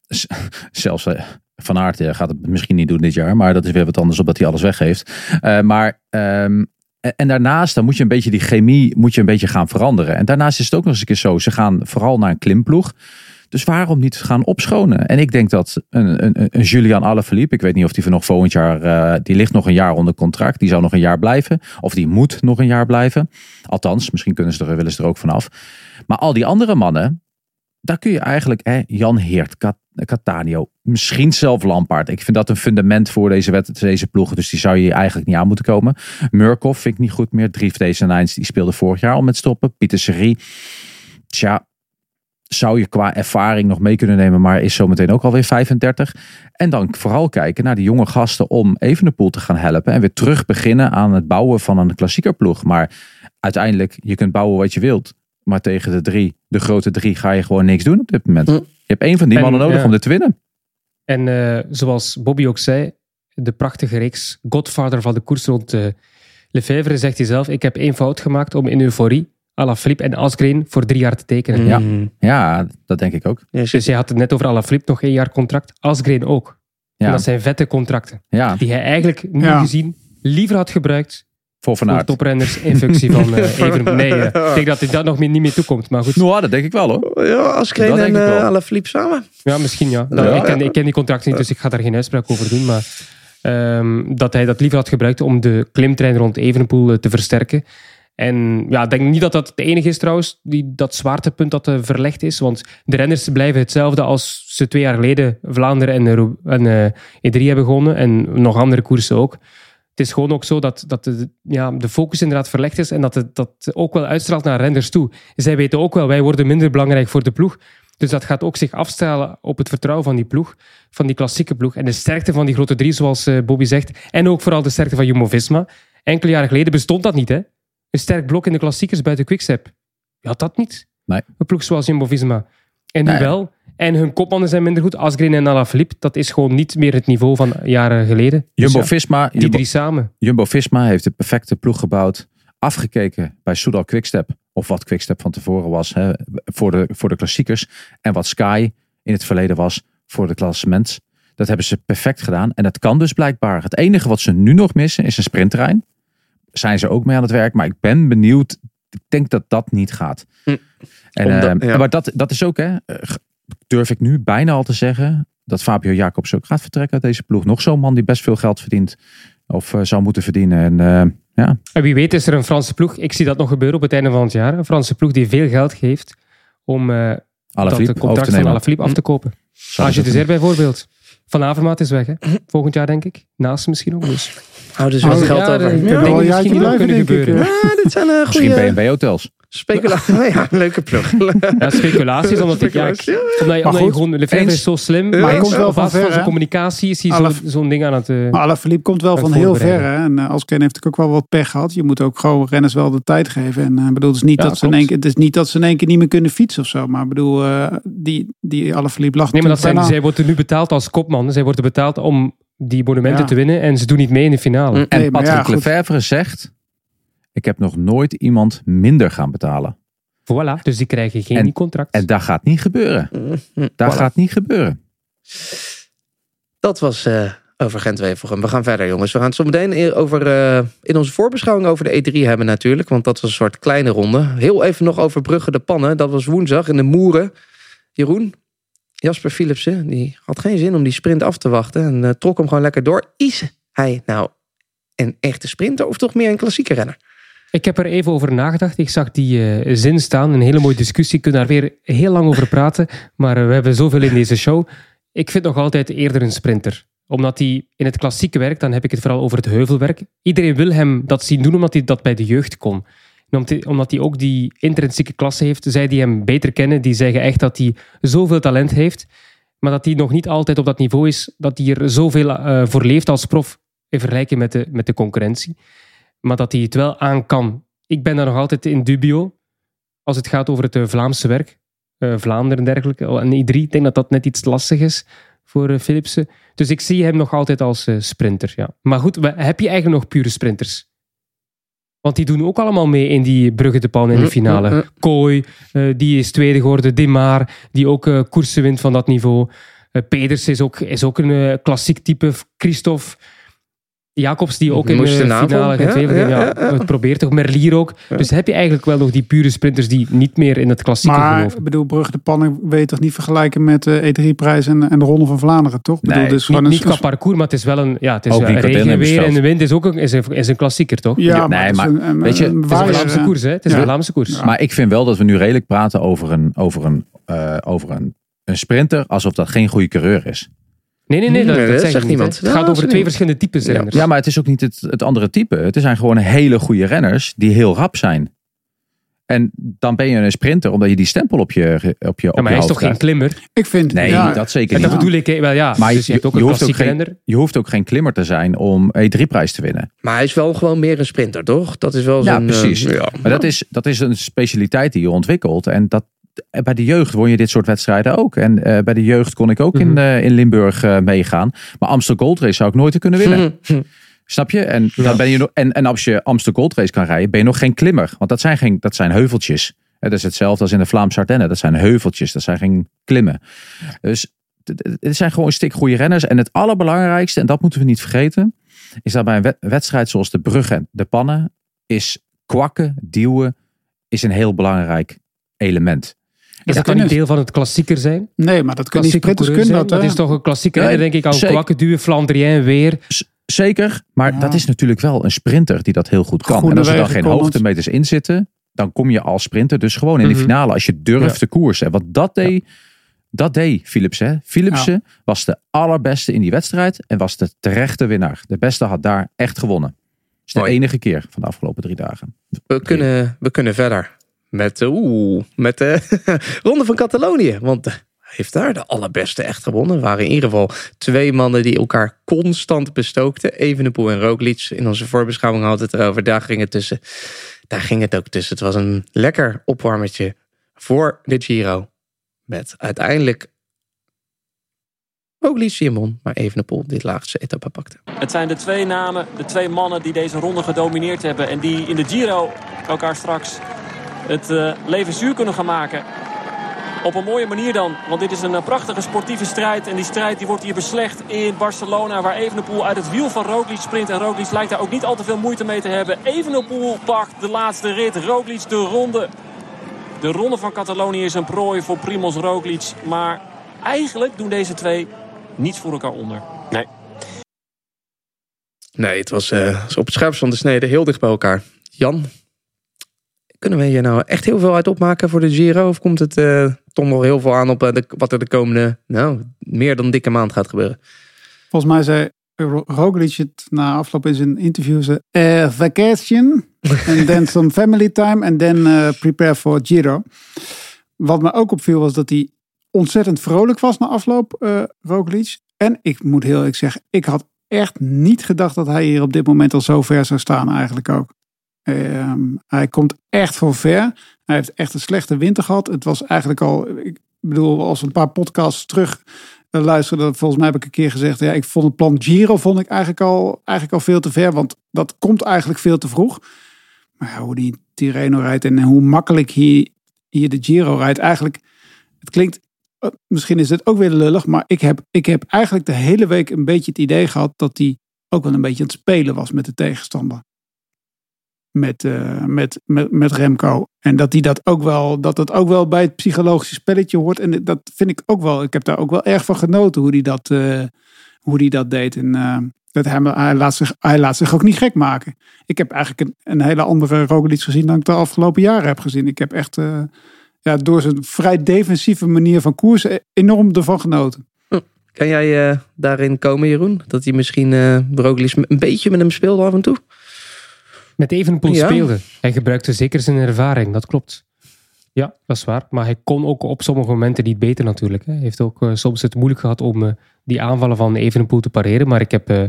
Z- zelfs eh, Van Aert eh, gaat het misschien niet doen dit jaar, maar dat is weer wat anders omdat hij alles weggeeft. Eh, maar ehm, en daarnaast dan moet je een beetje die chemie moet je een beetje gaan veranderen. En daarnaast is het ook nog eens een keer zo, ze gaan vooral naar een klimploeg. Dus waarom niet gaan opschonen? En ik denk dat een, een, een Julian ik weet niet of die voor nog volgend jaar, eh, die ligt nog een jaar onder contract. Die zou nog een jaar blijven. Of die moet nog een jaar blijven. Althans, misschien kunnen ze er, willen ze er ook vanaf. Maar al die andere mannen, daar kun je eigenlijk, hè, Jan Heert, Cat- Catania, misschien zelf Lampaard. Ik vind dat een fundament voor deze, wet, deze ploegen. Dus die zou je eigenlijk niet aan moeten komen. Murkoff vind ik niet goed meer. Dries deze Nijns, die speelde vorig jaar al met stoppen. Pieter Serie. Tja, zou je qua ervaring nog mee kunnen nemen, maar is zometeen ook alweer 35. En dan vooral kijken naar die jonge gasten om Evenepoel te gaan helpen. En weer terug beginnen aan het bouwen van een klassiekerploeg. Maar uiteindelijk, je kunt bouwen wat je wilt. Maar tegen de drie, de grote drie, ga je gewoon niks doen op dit moment. Hm. Je hebt één van die En, mannen nodig ja. om dit te winnen. En eh, zoals Bobby ook zei, de prachtige reeks Godfather van de koers rond uh, Lefevre zegt hij zelf, ik heb één fout gemaakt om in euforie Alaphilippe en Asgreen voor drie jaar te tekenen. Ja. Mm. Ja, dat denk ik ook. Ja, Dus jij had het net over Alaphilippe, nog één jaar contract. Asgreen ook. En Ja, dat zijn vette contracten. ja Die hij eigenlijk, nu Ja. gezien, liever had gebruikt voor voor toprenners in functie van eh Evenepoel. Nee, eh, ik denk dat hij dat nog meer, niet meer toekomt. Maar goed, Nou, dat denk ik wel hoor. Ja, Askreen Dat en denk ik wel. uh, Alaphilippe samen. Ja, misschien ja. Dat- Ja, ik, ken, ja. ik ken die contracten niet, dus ik ga daar geen uitspraak over doen. Maar ehm, dat hij dat liever had gebruikt om de klimtrein rond Evenepoel eh, te versterken. En ja, ik denk niet dat dat de enige is trouwens, die, dat zwaartepunt dat eh, verlegd is. Want de renners blijven hetzelfde als ze twee jaar geleden Vlaanderen en, eh, Ro- en eh, E3 hebben gewonnen. En nog andere koersen ook. Het is gewoon ook zo dat, dat de, ja, de focus inderdaad verlegd is en dat het dat ook wel uitstraalt naar renners toe. Zij weten ook wel, wij worden minder belangrijk voor de ploeg. Dus dat gaat ook zich afstellen op het vertrouwen van die ploeg, van die klassieke ploeg. En de sterkte van die grote drie, zoals eh, Bobby zegt. En ook vooral de sterkte van Jumbo-Visma. Enkele jaren geleden bestond dat niet, hè? Een sterk blok in de klassiekers buiten Quickstep. Je had dat niet. Nee. Een ploeg zoals Jumbo-Visma. En nu Nee. wel. En hun kopmannen zijn minder goed. Asgreen en Alaphilippe, dat is gewoon niet meer het niveau van jaren geleden. Dus ja, Jumbo-Visma die drie samen. Jumbo-Visma heeft de perfecte ploeg gebouwd. Afgekeken bij Soudal Quickstep. Of wat Quickstep van tevoren was hè, voor, de, voor de klassiekers. En wat Sky in het verleden was voor de klassements. Dat hebben ze perfect gedaan. En dat kan dus blijkbaar. Het enige wat ze nu nog missen is een sprintterrein. Zijn ze ook mee aan het werk. Maar ik ben benieuwd. Ik denk dat dat niet gaat. Hm. En, Omdat- eh, ja. Maar dat, dat is ook, hè, eh, durf ik nu bijna al te zeggen. Dat Fabio Jacobs ook gaat vertrekken uit deze ploeg. Nog zo'n man die best veel geld verdient. Of eh, zou moeten verdienen. En eh, ja, En wie weet is er een Franse ploeg, ik zie dat nog gebeuren op het einde van het jaar, een Franse ploeg die veel geld geeft om eh, dat het contract van. Alaphilippe af te kopen. Zou Als je Zer bijvoorbeeld. Van Avermaat is weg, hè? volgend jaar denk ik. Naast misschien ook. Dus. Hou dus Oh, wat ja, geld over. wel misschien jaartje ook blijven, kunnen denk ik. gebeuren. eh. Ja, dit zijn uh, Misschien goede... BMW hotels. Speculatie. ja, leuke plug. Ja, speculaties, omdat ik... Ja, ik- Speculatie, ja. omdat je, Maar omdat je goed, gewoon... Eens. is zo slim. Maar hij komt wel van ver, van zijn communicatie is hij zo- zo'n ding aan het... eh, Maar Alaphilippe komt wel van heel ver. Hè? En uh, Alsken heeft natuurlijk ook wel wat pech gehad. Je moet ook gewoon renners wel de tijd geven. En uh, bedoel, het, is niet Ja, dat ze in één keer, het is niet dat ze in één keer niet meer kunnen fietsen of zo. Maar ik bedoel, uh, die, die Alaphilippe lag Nee, maar dat zijn, zij worden nu betaald als kopman. Zij worden betaald om die monumenten Ja. te winnen. En ze doen niet mee in de finale. En Nee, ja, Patrick. Lefevre zegt, ik heb nog nooit iemand minder gaan betalen. Voilà. Dus die krijgen geen En- contract. En dat gaat niet gebeuren. Dat Voilà. gaat niet gebeuren. Dat was eh, over Gent-Wevelgem. We gaan verder, jongens. We gaan het zo meteen in- over, eh, in onze voorbeschouwing over de E3 hebben natuurlijk. Want dat was een soort kleine ronde. Heel even nog over Brugge de Pannen. Dat was woensdag in de Moeren. Jeroen, Jasper Philipsen, die had geen zin om die sprint af te wachten. En eh, trok hem gewoon lekker door. Is hij nou een echte sprinter of toch meer een klassieke renner? Ik heb er even over nagedacht. Ik zag die eh, zin staan. Een hele mooie discussie. Kan daar weer heel lang over praten. Maar eh, we hebben zoveel in deze show. Ik vind nog altijd eerder een sprinter. Omdat hij in het klassieke werk, dan heb ik het vooral over het heuvelwerk. Iedereen wil hem dat zien doen omdat hij dat bij de jeugd kon. Omdat hij, ook die intrinsieke klasse heeft. Zij die hem beter kennen, die zeggen echt dat hij zoveel talent heeft. Maar dat hij nog niet altijd op dat niveau is. Dat hij er zoveel eh, voor leeft als prof. In vergelijking met de, met de concurrentie maar dat hij het wel aan kan. Ik ben daar nog altijd in dubio als het gaat over het eh, Vlaamse werk. Eh, Vlaanderen en dergelijke. En I3, ik denk dat dat net iets lastig is voor eh, Philipsen. Dus ik zie hem nog altijd als sprinter. Ja. Maar goed, we- heb je eigenlijk nog pure sprinters? Want die doen ook allemaal mee in die Brugge de Pan in de Mm, finale. mm, mm. Kooi, die is tweede geworden. Demar, die ook koersen wint van dat niveau. Eh, Peders is ook, is ook een klassiek type. Christophe. Jacobs, die ook in de finale gaat ja, ja, ja, ja. het probeert toch. Merlier ook. Ja. Dus heb je eigenlijk wel nog die pure sprinters die niet meer in het klassieke Maar geloven. ik bedoel, Brugge de Pannen weet je toch niet vergelijken met de E3-prijs en, en de Ronde van Vlaanderen, toch? Ik bedoel, Nee, is gewoon Niet, een- niet qua parcours, maar het is wel een, ja, het is Ook regen, weer en de wind is ook een, is een, is een klassieker, toch? Ja, Nee, maar, het is maar een, een, weet je, een het Het is een Vlaamse eh, koers, hè? Het is Ja. een Vlaamse koers. Maar ik vind wel dat we nu redelijk praten over een, over een, eh, over een, een sprinter alsof dat geen goede coureur is. Nee, nee, nee, dat, Nee, dat dat zeg zegt niet. niemand. Het gaat Ja, over twee verschillende types Ja. renners. Ja, maar het is ook niet het, het andere type. Het zijn gewoon hele goede renners die heel rap zijn. En dan ben je een sprinter omdat je die stempel op je, op je, op Ja, je maar hij is hoofd toch geen klimmer? Ik vind, Nee, ja, dat zeker En niet. dat bedoel ik, hè. wel ja. Maar dus je hebt ook een je hoeft ook klassieke geen- renner. Je hoeft ook geen klimmer te zijn om E3-prijs te winnen. Maar hij is wel gewoon meer een sprinter, toch? Dat is wel Ja, zijn... eh, precies. ja. Maar dat is, dat is een specialiteit die je ontwikkelt. En dat, bij de jeugd won je dit soort wedstrijden ook. En eh, bij de jeugd kon ik ook Mhm. in, eh, in Limburg eh, meegaan. Maar Amsterdam Gold Race zou ik nooit kunnen winnen. Snap je? En, dan ben je nog, en, en als je Amsterdam Gold Race kan rijden, ben je nog geen klimmer. Want dat zijn, geen, dat zijn heuveltjes. Het is hetzelfde als in de Vlaamse Ardennen. Dat zijn heuveltjes, dat zijn geen klimmen. Dus het- zijn gewoon stik goede renners. En het allerbelangrijkste, en dat moeten we niet vergeten, is dat bij een wed- wedstrijd zoals de Brugge en de Pannen, is kwakken, duwen, is een heel belangrijk element. Is dat dan niet deel van het klassieker zijn? nee, maar dat kunnen Klassieke sprinters kunnen dat, hè? Dat is toch een klassieker Nee, denk ik, aan zeker. kwakken, duwen, Flandrien, weer. Zeker, maar Ja. dat is natuurlijk wel een sprinter die dat heel goed kan. En als er dan geen hoogtemeters in zitten, dan kom je als sprinter dus gewoon in Mhm. de finale als je durft Ja. te koersen. Want dat deed, dat deed Philipsen. hè. Philipsen was de allerbeste in die wedstrijd en was de terechte winnaar. De beste had daar echt gewonnen. Dat is de Mooi. enige keer van de afgelopen drie dagen. We kunnen, we kunnen verder met, eh, met de Ronde van Catalonië. Want eh, heeft daar de allerbeste echt gewonnen. Er waren in ieder geval twee mannen die elkaar constant bestookten. Evenepoel en Roglic. In onze voorbeschouwing hadden het erover. Daar ging het tussen. Daar ging het ook tussen. Het was een lekker opwarmertje voor de Giro. Met uiteindelijk Roglic Simon, maar Evenepoel dit laagste etappe pakte. Het zijn de twee namen, de twee mannen die deze ronde gedomineerd hebben. En die in de Giro elkaar straks het eh, leven zuur kunnen gaan maken. Op een mooie manier dan. Want dit is een eh, prachtige sportieve strijd. En die strijd die wordt hier beslecht in Barcelona. Waar Evenepoel uit het wiel van Roglic sprint. En Roglic lijkt daar ook niet al te veel moeite mee te hebben. Evenepoel pakt de laatste rit. Roglic de ronde. De ronde van Catalonië is een prooi voor Primoz Roglic. Maar eigenlijk doen deze twee niets voor elkaar onder. Nee, het was eh, op het scherpst van de snede heel dicht bij elkaar. Jan, kunnen we hier nou echt heel veel uit opmaken voor de Giro? Of komt het eh, toch nog heel veel aan op eh, wat er de komende, nou, meer dan dikke maand gaat gebeuren? Volgens mij zei Ro- Roglic het na afloop in zijn interview. Ze, eh, vacation. En then some family time. En then prepare for Giro. Wat me ook opviel was dat hij ontzettend vrolijk was na afloop, uh, Roglic. En ik moet heel eerlijk zeggen, ik had echt niet gedacht dat hij hier op dit moment al zo ver zou staan eigenlijk ook. Ehm, hij komt echt van ver. Hij heeft echt een slechte winter gehad. Het was eigenlijk al, ik bedoel, als een paar podcasts terug uh, luisteren, volgens mij heb ik een keer gezegd, ja, ik vond het plan Giro vond ik eigenlijk al, eigenlijk al veel te ver, want dat komt eigenlijk veel te vroeg. Maar ja, hoe die Tirreno rijdt en hoe makkelijk hier, hier de Giro rijdt, eigenlijk, het klinkt, uh, misschien is het ook weer lullig, maar ik heb, ik heb eigenlijk de hele week een beetje het idee gehad dat hij ook wel een beetje aan het spelen was met de tegenstander met, uh, met, met, met Remco. En dat hij dat ook wel, dat het ook wel bij het psychologische spelletje hoort. En dat vind ik ook wel. Ik heb daar ook wel erg van genoten hoe hij dat, uh, hoe die dat deed. En uh, dat hij, hij, laat zich, hij laat zich ook niet gek maken. Ik heb eigenlijk een, een hele andere Roglic gezien dan ik de afgelopen jaren heb gezien. Ik heb echt ja, door zijn vrij defensieve manier van koersen enorm ervan genoten. Hm. Kan jij daarin komen, Jeroen? Dat hij misschien Roglic een beetje met hem speelde af en toe? Met Evenpoel ja. speelde. Hij gebruikte zeker zijn ervaring, dat klopt. Ja, dat is waar. Maar hij kon ook op sommige momenten niet beter natuurlijk. Hij heeft ook uh, soms het moeilijk gehad om uh, die aanvallen van Evenepoel te pareren. Maar ik heb uh,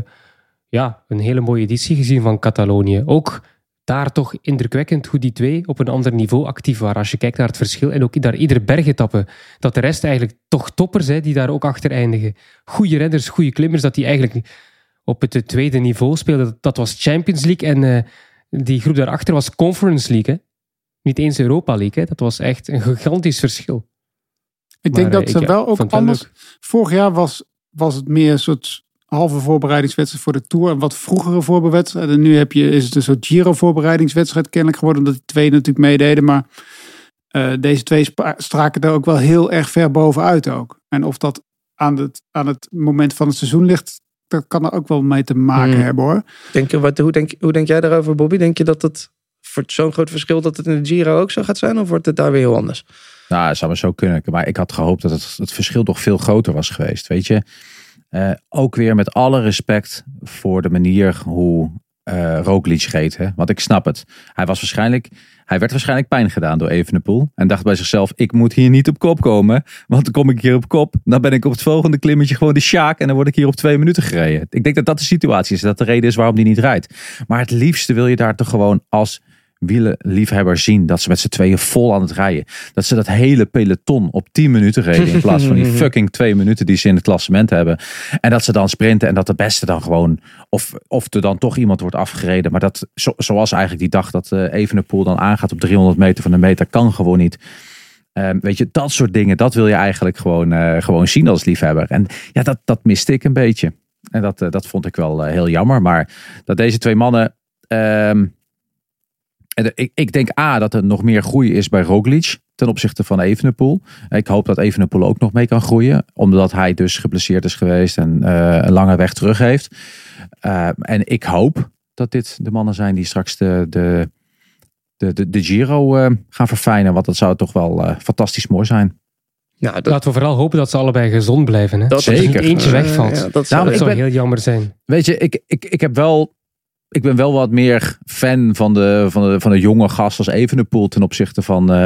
ja, een hele mooie editie gezien van Catalonië. Ook daar toch indrukwekkend hoe die twee op een ander niveau actief waren. Als je kijkt naar het verschil. En ook daar iedere bergetappe. Dat de rest eigenlijk toch toppers zijn die daar ook achter eindigen. Goede redders, goede klimmers. Dat die eigenlijk op het tweede niveau speelden. Dat was Champions League. En die groep daarachter was Conference League. Hè? Niet eens Europa League. Hè? Dat was echt een gigantisch verschil. Ik denk dat ze wel ook anders. Vorig jaar was, was het meer een soort halve voorbereidingswedstrijd voor de Tour. Een wat vroegere voorbereidingswedstrijd. En nu heb je, is het een soort Giro voorbereidingswedstrijd kennelijk geworden. Omdat die twee natuurlijk meededen. Maar uh, deze twee straken er ook wel heel erg ver bovenuit ook. En of dat aan het, aan het moment van het seizoen ligt, kan er ook wel mee te maken hmm. hebben hoor. Denk je, wat, hoe, denk, hoe denk jij daarover, Bobby? Denk je dat het voor zo'n groot verschil dat het in de Giro ook zo gaat zijn? Of wordt het daar weer heel anders? Nou, het zou maar zo kunnen. Maar ik had gehoopt dat het, het verschil toch veel groter was geweest. Weet je, uh, ook weer met alle respect voor de manier hoe uh, Roglic. Hè? Want ik snap het. Hij was waarschijnlijk hij werd waarschijnlijk pijn gedaan door Evenepoel. En dacht bij zichzelf, ik moet hier niet op kop komen. Want dan kom ik hier op kop. Dan ben ik op het volgende klimmetje gewoon de sjaak. En dan word ik hier op twee minuten gereden. Ik denk dat dat de situatie is. Dat de reden is waarom die niet rijdt. Maar het liefste wil je daar toch gewoon als wielenliefhebbers zien dat ze met z'n tweeën vol aan het rijden. Dat ze dat hele peloton op 10 minuten reden in plaats van die fucking twee minuten die ze in het klassement hebben. En dat ze dan sprinten en dat de beste dan gewoon, of, of er dan toch iemand wordt afgereden. Maar dat, zo, zoals eigenlijk die dag dat uh, Evenepoel dan aangaat op 300 meter van de meter, kan gewoon niet. Um, weet je, dat soort dingen, dat wil je eigenlijk gewoon, uh, gewoon zien als liefhebber. En ja, dat, dat miste ik een beetje. En dat, uh, dat vond ik wel heel jammer. Maar dat deze twee mannen... Um, en ik, ik denk A, dat er nog meer groei is bij Roglic ten opzichte van Evenepoel. Ik hoop dat Evenepoel ook nog mee kan groeien. Omdat hij dus geblesseerd is geweest en uh, een lange weg terug heeft. Uh, en ik hoop dat dit de mannen zijn die straks de, de, de, de, de Giro uh, gaan verfijnen. Want dat zou toch wel fantastisch mooi zijn. Ja, dat... Laten we vooral hopen dat ze allebei gezond blijven. Hè? Dat Zeker. er niet eentje wegvalt. Ja, dat zou, nou, zou ben, heel jammer zijn. Weet je, ik, ik, ik heb wel ik ben wel wat meer fan van de, van de, van de jonge gast als Evenepoel ten opzichte van uh,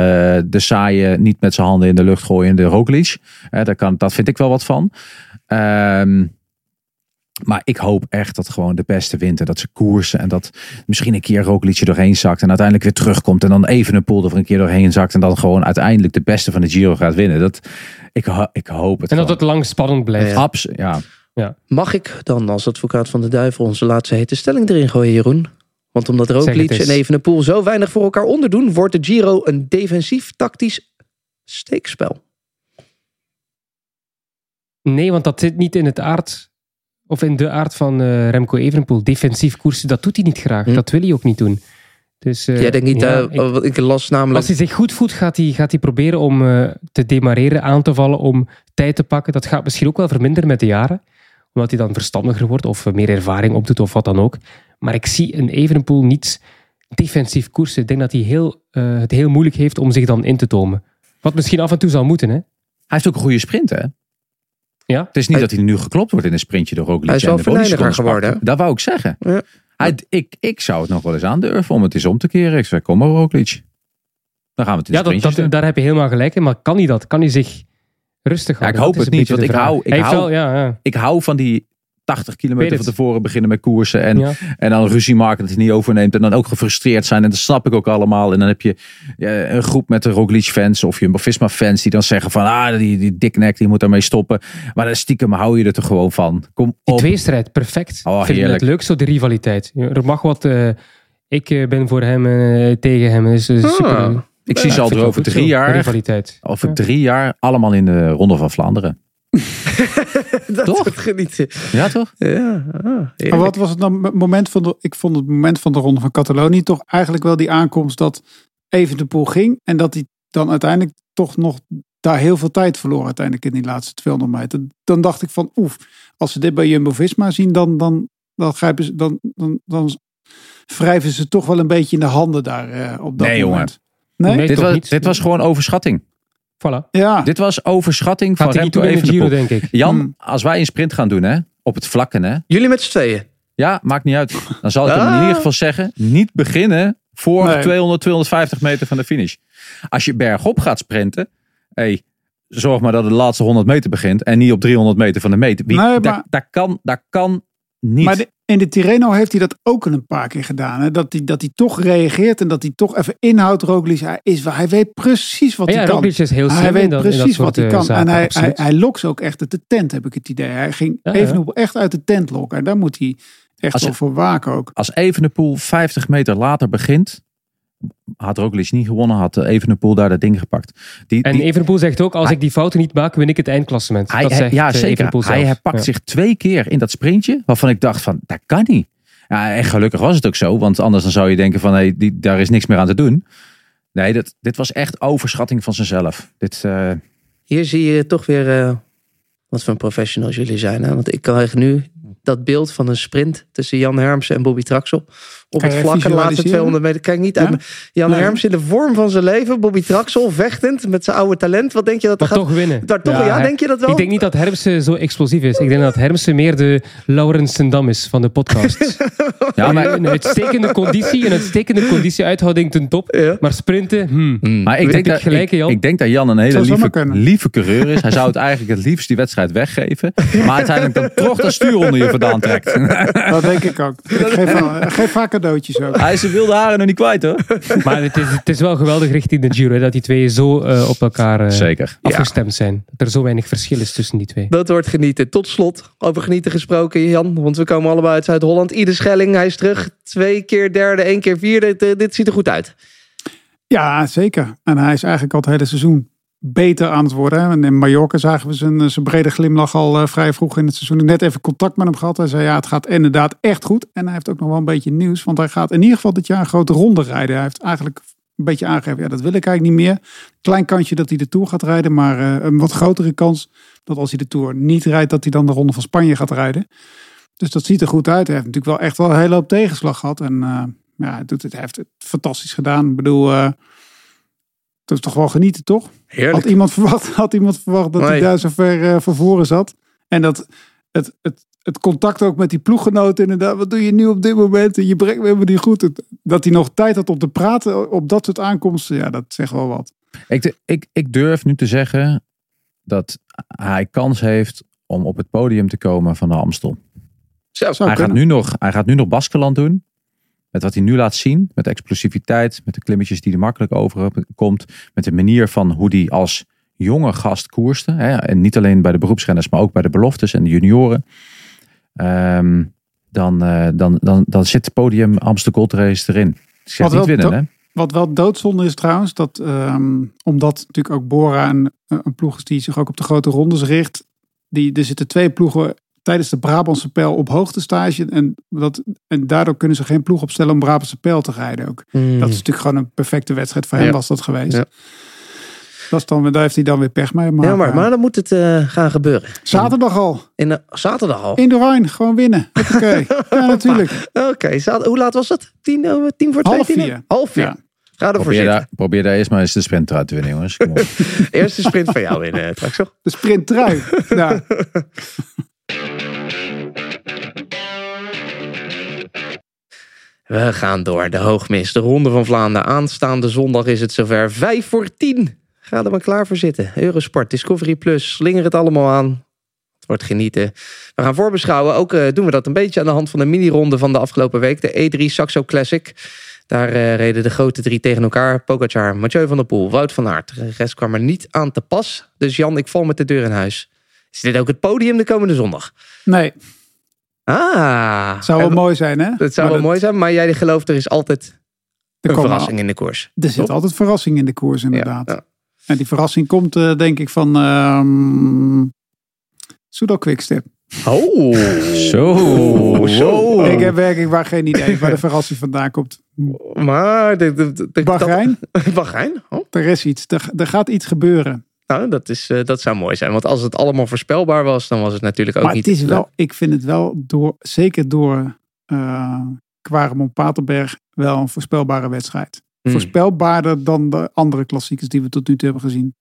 de saaie, niet met zijn handen in de lucht gooiende Roglic. Uh, daar kan, dat vind ik wel wat van. Um, maar ik hoop echt dat gewoon de beste wint en dat ze koersen en dat misschien een keer Roglic er doorheen zakt en uiteindelijk weer terugkomt en dan Evenepoel er een keer doorheen zakt en dan gewoon uiteindelijk de beste van de Giro gaat winnen. Dat, ik, ik hoop het En dat het lang spannend blijft. Absoluut, ja. Ja. Mag ik dan als advocaat van de duivel onze laatste hete stelling erin gooien, Jeroen? Want omdat Roglic en Evenepoel zo weinig voor elkaar onderdoen, wordt de Giro een defensief-tactisch steekspel. Nee, want dat zit niet in het aard of in de aard van uh, Remco Evenepoel. Defensief koersen, dat doet hij niet graag. Hm. Dat wil hij ook niet doen. Dus, uh, Jij denkt niet, ja, uh, ik, ik, las namelijk... Als hij zich goed voelt, gaat hij, gaat hij proberen om te demareren, aan te vallen, om tijd te pakken. Dat gaat misschien ook wel verminderen met de jaren omdat hij dan verstandiger wordt of meer ervaring opdoet of wat dan ook. Maar ik zie een Evenepoel niet defensief koersen. Ik denk dat hij heel, uh, het heel moeilijk heeft om zich dan in te tomen. Wat misschien af en toe zal moeten. Hè? Hij heeft ook een goede sprint, hè? Ja. Het is niet hij... dat hij nu geklopt wordt in een sprintje door Roglic. Hij is wel verleidelijker geworden. Dat wou ik zeggen. Ja. Hij ik, ik zou het nog wel eens aandurven om het eens om te keren. Ik zei, kom maar Roglic. Dan gaan we het in Ja, de dat, dat, doen. daar heb je helemaal gelijk in. Maar kan hij dat? Kan hij zich rustig Ja, ik houden? hoop is het niet, want ik hou- ik hou- wel, ja, ja. Ik hou van die 80 kilometer van tevoren beginnen met koersen. En, Ja. en dan ruzie maken dat hij niet overneemt. En dan ook gefrustreerd zijn. En dat snap ik ook allemaal. En dan heb je ja, een groep met de Roglic fans of Jumbo-Visma fans. Die dan zeggen van ah, die, die diknek die moet daarmee stoppen. Maar dan stiekem hou je er toch gewoon van. Kom Die op. tweestrijd, perfect. Oh, Ik vind het leuk, zo de rivaliteit. Er mag wat... eh, ik eh, ben voor hem en tegen hem. Dus, eh, Ah. Ik zie ze al er over drie jaar. Rivaliteit. Over Ja. drie jaar allemaal in de Ronde van Vlaanderen. dat Toch? wordt genieten. Ja toch? Ja, ah, Maar wat was het dan het moment van de, ik vond het moment van de ronde van Catalonië toch eigenlijk wel die aankomst dat Evenepoel ging en dat hij dan uiteindelijk toch nog daar heel veel tijd verloor uiteindelijk in die laatste 200 meter. Dan dacht ik van oef, als ze dit bij Jumbo-Visma zien dan, dan, dan, grijpen ze, dan, dan, dan wrijven ze toch wel een beetje in de handen daar eh, op dat Nee, moment. Nee? Nee, Dit was, niet? dit was gewoon overschatting. Voilà. Ja, Dit was overschatting van Gaat niet Remco in de denk ik. Jan, Hmm. als wij een sprint gaan doen hè, op het vlakken hè. Jullie met z'n tweeën. Ja, maakt niet uit. Dan zal ik hem in Ah. ieder geval zeggen. Niet beginnen voor Nee. 200, 250 meter van de finish. Als je bergop gaat sprinten. Hey, zorg maar dat het de laatste 100 meter begint. En niet op 300 meter van de meter. Wie, Nee, maar- dat, dat, kan, dat kan niet. Maar de- in de Tirreno heeft hij dat ook al een paar keer gedaan. Hè? Dat, hij, dat hij toch reageert en dat hij toch even inhoudt, Roglic. Hij, is, hij weet precies wat Ja, hij kan. Roglic is heel hij weet in dat, in dat precies soort wat hij eh, kan. zaken, en hij, hij, absoluut. hij lokt ze ook echt uit de tent, heb ik het idee. Hij ging Ja, even ja. echt uit de tent lokken. En daar moet hij echt Als wel voor waken ook. Als Evenepoel 50 meter later begint. Had Roglic niet gewonnen. Had Evenepoel daar dat ding gepakt. Die, En die, Evenepoel zegt ook, als Hij- ik die fouten niet maak, win ik het eindklassement. Hij, dat hij- zegt ja, eh, zeker. Hij herpakt Ja. zich twee keer in dat sprintje. Waarvan ik dacht van, dat kan niet. Ja, en gelukkig was het ook zo. Want anders dan zou je denken van, hey, die, daar is niks meer aan te doen. Nee, dat, dit was echt overschatting van zichzelf. Dit, eh, Hier zie je toch weer eh, wat voor professionals jullie zijn. Hè? Want ik krijg nu dat beeld van een sprint tussen Jan Hermsen en Bobby Traxel. Op het je vlakke laatste visualiseren? 200 meter. Kijk niet Ja? uit. Jan Nee. Hermsen in de vorm van zijn leven. Bobby Traxel vechtend met zijn oude talent. Wat denk je dat Maar gaat... toch winnen. Daar toch, ja, denk je dat wel? Ik denk niet dat Hermsen zo explosief is. Ik denk dat Hermsen meer de Laurens Dam is van de podcast. ja, maar, een uitstekende conditie, een uitstekende conditiehouding ten top. Ja. Maar sprinten, hmm. maar ik, Weet denk ik dat, gelijk, ik, Jan? ik denk dat Jan een hele lieve, lieve coureur is. Hij zou het eigenlijk het liefst die wedstrijd weggeven. Maar uiteindelijk dan toch dat stuur onder je vandaan trekt. Dat denk ik ook. Ik geef, wel- geef vaak cadeautjes ook. Hij is zijn wilde haren nog niet kwijt hoor. Maar het is, het is wel geweldig richting de Giro, hè, dat die twee zo eh, op elkaar eh, Zeker. afgestemd zijn. Dat er zo weinig verschil is tussen die twee. Dat wordt genieten. Tot slot, over genieten gesproken, Jan. Want we komen allebei uit Zuid-Holland. Ieder Schelling, hij is terug. Twee keer derde, één keer vierde. Dit, dit ziet er goed uit. Ja, zeker. En hij is eigenlijk al het hele seizoen beter aan het worden. En in Mallorca zagen we zijn, zijn brede glimlach al eh, vrij vroeg in het seizoen. Net even contact met hem gehad. Hij zei ja, het gaat inderdaad echt goed. En hij heeft ook nog wel een beetje nieuws. Want hij gaat in ieder geval dit jaar een grote ronde rijden. Hij heeft eigenlijk een beetje aangegeven, ja, dat wil ik eigenlijk niet meer. Klein kansje dat hij de Tour gaat rijden. Maar eh, een wat grotere kans dat als hij de Tour niet rijdt, dat hij dan de Ronde van Spanje gaat rijden. Dus dat ziet er goed uit. Hij heeft natuurlijk wel echt wel een hele hoop tegenslag gehad. En eh, ja, hij, doet het, hij heeft het fantastisch gedaan. Ik bedoel, eh, dat is toch wel genieten, toch? Had Heerlijk. iemand verwacht, had iemand verwacht dat hij daar zo ver eh, van voren zat? En dat het, het, het contact ook met die ploeggenoten inderdaad. Wat doe je nu op dit moment? En je brengt me helemaal niet goed. Dat hij nog tijd had om te praten op dat soort aankomsten. Ja, dat zegt wel wat. Ik, ik, ik durf nu te zeggen dat hij kans heeft om op het podium te komen van de Amstel. Zo. Zou Hij gaat, nu nog, hij gaat nu nog Baskeland doen. Met wat hij nu laat zien. Met de explosiviteit. Met de klimmetjes die er makkelijk overkomt. Met de manier van hoe hij als jonge gast koerste. Hè? En niet alleen bij de beroepsrenners. Maar ook bij de beloftes en de junioren. Ehm, dan, eh, dan, dan, dan zit het podium Amstel Gold Race erin. Wat niet winnen hè. Wat wel doodzonde is trouwens, dat ehm, omdat natuurlijk ook Bora een, een ploeg is die zich ook op de grote rondes richt. Die, er zitten twee ploegen tijdens de Brabantse pijl op hoogtestage. En, dat, en daardoor kunnen ze geen ploeg opstellen om Brabantse pijl te rijden ook. Mm. Dat is natuurlijk gewoon een perfecte wedstrijd. Voor hem Ja. was dat geweest. Ja. Dat is dan, daar heeft hij dan weer pech mee. Maar, ja, maar, eh, maar dan moet het eh, gaan gebeuren. zaterdag al. In de, zaterdag al. In de Rijn. Gewoon winnen. Oké. ja, natuurlijk. Oké, hoe laat was dat? Tien, eh, tien voor twee? Half tien? vier. Half vier. Ja. Ga ervoor Probeer zitten. daar, probeer daar eerst maar eens de sprint uit te winnen jongens. Op. Eerste sprint van jou in, uh, Traxel. De sprinttrui. ja. We gaan door. De hoogmis, de Ronde van Vlaanderen. Aanstaande zondag is het zover. Vijf voor tien. Ga er maar klaar voor zitten. Eurosport, Discovery Plus, slinger het allemaal aan. Het wordt genieten. We gaan voorbeschouwen. Ook uh, doen we dat een beetje aan de hand van de mini-ronde van de afgelopen week. De E3 Saxo Classic. Daar uh, reden de grote drie tegen elkaar. Pogacar, Mathieu van der Poel, Wout van Aert. De rest kwam er niet aan te pas. Dus Jan, ik val met de deur in huis. Is dit ook het podium de komende zondag? Nee. Ah. Zou wel mooi zijn, hè? Het zou Maar wel mooi zijn, maar jij gelooft er is altijd Er een verrassing in de koers. Er zit altijd verrassing in de koers, inderdaad. Ja, ja. En die verrassing komt, eh, denk ik, van ehm Soudal Quickstep. Oh. Zo. zo. Ik heb werkelijk waar geen idee waar de verrassing vandaan komt. Maar de, de, Bahrein, dat- Bahrein? Oh. er is iets. Er, er gaat iets gebeuren. Nou, dat, is, eh, dat zou mooi zijn. Want als het allemaal voorspelbaar was, dan was het natuurlijk ook maar niet... het is wel, ik vind het wel, door, zeker door uh, Quaremont Paterberg, wel een voorspelbare wedstrijd. Hmm. Voorspelbaarder dan de andere klassiekers die we tot nu toe hebben gezien.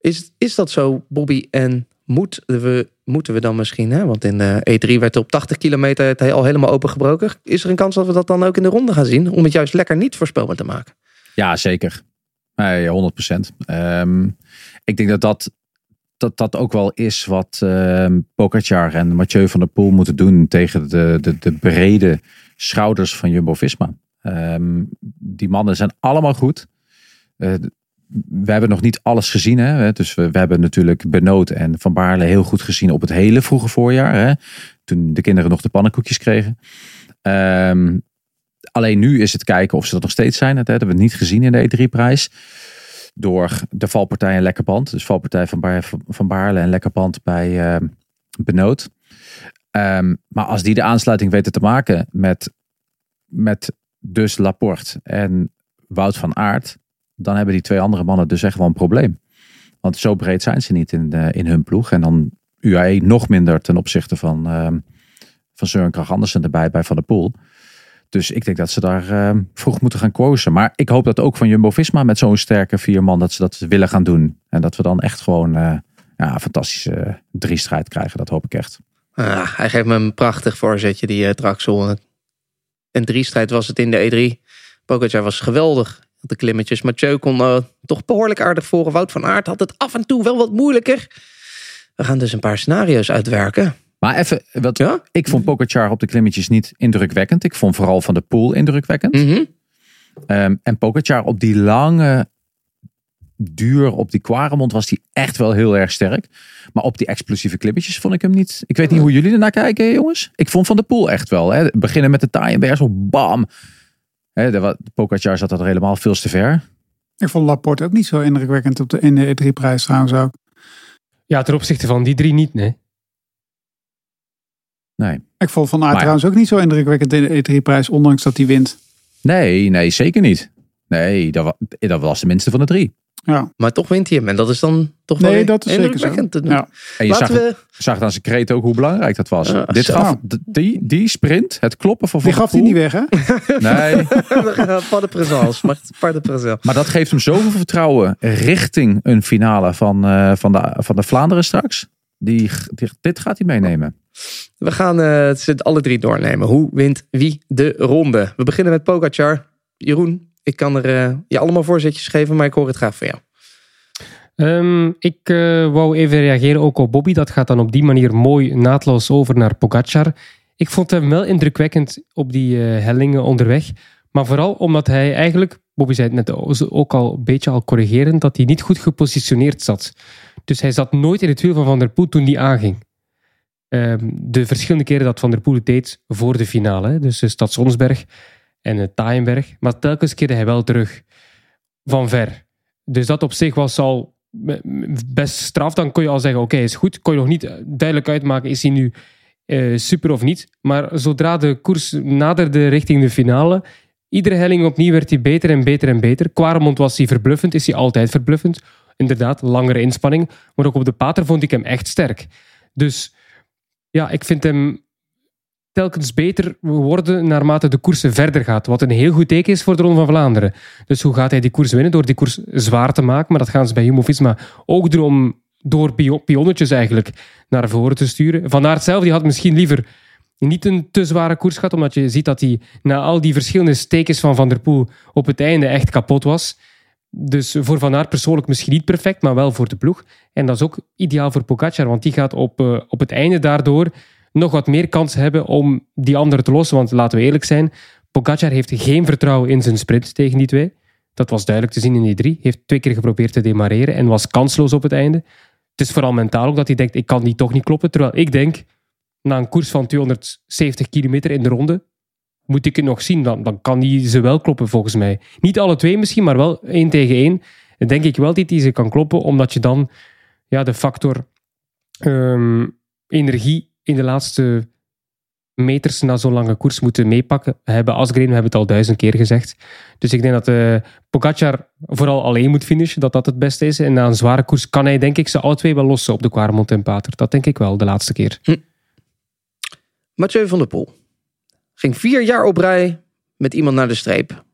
Is, is dat zo, Bobby? En moeten we, moeten we dan misschien, hè? want in de E3 werd er op 80 kilometer het al helemaal opengebroken. Is er een kans dat we dat dan ook in de ronde gaan zien? Om het juist lekker niet voorspelbaar te maken. Ja, zeker. Nee, 100 procent. ik denk dat dat, dat dat ook wel is wat ehm Pogacar en Mathieu van der Poel moeten doen tegen de, de, de brede schouders van Jumbo-Visma. Ehm, die mannen zijn allemaal goed. Eh, we hebben nog niet alles gezien. Hè? Dus we, hebben natuurlijk Benoot en Van Baarle heel goed gezien op het hele vroege voorjaar. Hè? Toen de kinderen nog de pannenkoekjes kregen. Ehm, alleen nu is het kijken of ze dat nog steeds zijn. Dat hebben we niet gezien in de E3-prijs. Door de valpartij en Lekkerband. Dus valpartij van, Baar, van Baarle en Lekkerband bij uh, Benoot. Um, maar als die de aansluiting weten te maken met, met dus Laporte en Wout van Aert. Dan hebben die twee andere mannen dus echt wel een probleem. Want zo breed zijn ze niet in, uh, in hun ploeg. En dan UAE nog minder ten opzichte van, uh, van Søren Andersen erbij bij Van der Poel. Dus ik denk dat ze daar uh, vroeg moeten gaan kozen. Maar ik hoop dat ook van Jumbo-Visma met zo'n sterke vier man dat ze dat willen gaan doen. En dat we dan echt gewoon uh, ja, een fantastische drie strijd krijgen. Dat hoop ik echt. Ah, hij geeft me een prachtig voorzetje, die uh, Draxel. En drie strijd was het in de E3. Pogacar was geweldig. De klimmetjes. Mathieu kon uh, toch behoorlijk aardig voren. Wout van Aert had het af en toe wel wat moeilijker. We gaan dus een paar scenario's uitwerken. Maar even, wat, ja? ik vond Pogacar op de klimmetjes niet indrukwekkend. Ik vond vooral Van de Poel indrukwekkend. Mm -hmm. um, en Pogacar op die lange duur, op die Quaremont was hij echt wel heel erg sterk. Maar op die explosieve klimmetjes vond ik hem niet. Ik weet niet hoe jullie ernaar kijken, jongens. Ik vond Van de Poel echt wel. Hè. Beginnen met de Taaienberg, zo bam. Hè, de, de Pogacar zat dat er helemaal veel te ver. Ik vond Laporte ook niet zo indrukwekkend op de, in de E3-prijs trouwens ook. Ja, ten opzichte van die drie niet, nee. Nee. Ik vond Van Aert trouwens ook niet zo indrukwekkend in de E3-prijs, ondanks dat hij wint. Nee, nee, zeker niet. Nee, dat was, dat was de minste van de drie. Ja. Maar toch wint hij hem. En dat is dan toch nee, wel dat is indrukwekkend. Zeker zo. Ja. En je zag, we... zag aan zijn kreet ook hoe belangrijk dat was. Ja, Dit zo. gaf, die, die sprint, het kloppen van Van Die gaf hij niet weg, hè? Nee. pas de présence. Pas de présence. Maar dat geeft hem zoveel vertrouwen richting een finale van, uh, van, de, van de Vlaanderen straks. Die, die, dit gaat hij meenemen. We gaan uh, het alle drie doornemen. Hoe wint wie de ronde? We beginnen met Pogacar. Jeroen, ik kan er uh, je allemaal voorzetjes geven, maar ik hoor het graag van jou. Um, ik uh, wou even reageren ook op Bobby. Dat gaat dan op die manier mooi naadloos over naar Pogacar. Ik vond hem wel indrukwekkend op die uh, hellingen onderweg. Maar vooral omdat hij eigenlijk, Bobby zei het net ook al een beetje al corrigerend, dat hij niet goed gepositioneerd zat. Dus hij zat nooit in het wiel van Van der Poel toen die aanging. Um, de verschillende keren dat Van der Poel het deed voor de finale. Dus de Stationsberg en het Taaienberg. Maar telkens keerde hij wel terug van ver. Dus dat op zich was al best straf. Dan kon je al zeggen, oké, okay, is goed. Kon je nog niet duidelijk uitmaken, is hij nu uh, super of niet. Maar zodra de koers naderde richting de finale, iedere helling opnieuw werd hij beter en beter en beter. Quaremont was hij verbluffend, is hij altijd verbluffend. Inderdaad, langere inspanning. Maar ook op de pater vond ik hem echt sterk. Dus ja, ik vind hem telkens beter worden naarmate de koers verder gaat. Wat een heel goed teken is voor de Ronde van Vlaanderen. Dus hoe gaat hij die koers winnen? Door die koers zwaar te maken. Maar dat gaan ze bij Jumbo-Visma ook doen om door pionnetjes eigenlijk naar voren te sturen. Van Aert zelf die had misschien liever niet een te zware koers gehad, omdat je ziet dat hij na al die verschillende stekens van Van der Poel op het einde echt kapot was. Dus voor Van Aert persoonlijk misschien niet perfect, maar wel voor de ploeg. En dat is ook ideaal voor Pogacar, want die gaat op, uh, op het einde daardoor nog wat meer kans hebben om die anderen te lossen. Want laten we eerlijk zijn, Pogacar heeft geen vertrouwen in zijn sprint tegen die twee. Dat was duidelijk te zien in die drie. Heeft twee keer geprobeerd te demareren en was kansloos op het einde. Het is vooral mentaal ook dat hij denkt, ik kan die toch niet kloppen. Terwijl ik denk, na een koers van 270 kilometer in de ronde, moet ik het nog zien. Dan, dan kan hij ze wel kloppen volgens mij. Niet alle twee misschien, maar wel één tegen één. Denk ik wel dat hij ze kan kloppen, omdat je dan ja, de factor um, energie in de laatste meters na zo'n lange koers moeten meepakken. Hebben Asgreen, we hebben het al duizend keer gezegd. Dus ik denk dat uh, Pogacar vooral alleen moet finishen, dat dat het beste is. En na een zware koers kan hij denk ik ze alle twee wel lossen op de Quaremont en Pater. Dat denk ik wel, de laatste keer. Hm. Mathieu van der Poel ging vier jaar op rij met iemand naar de streep.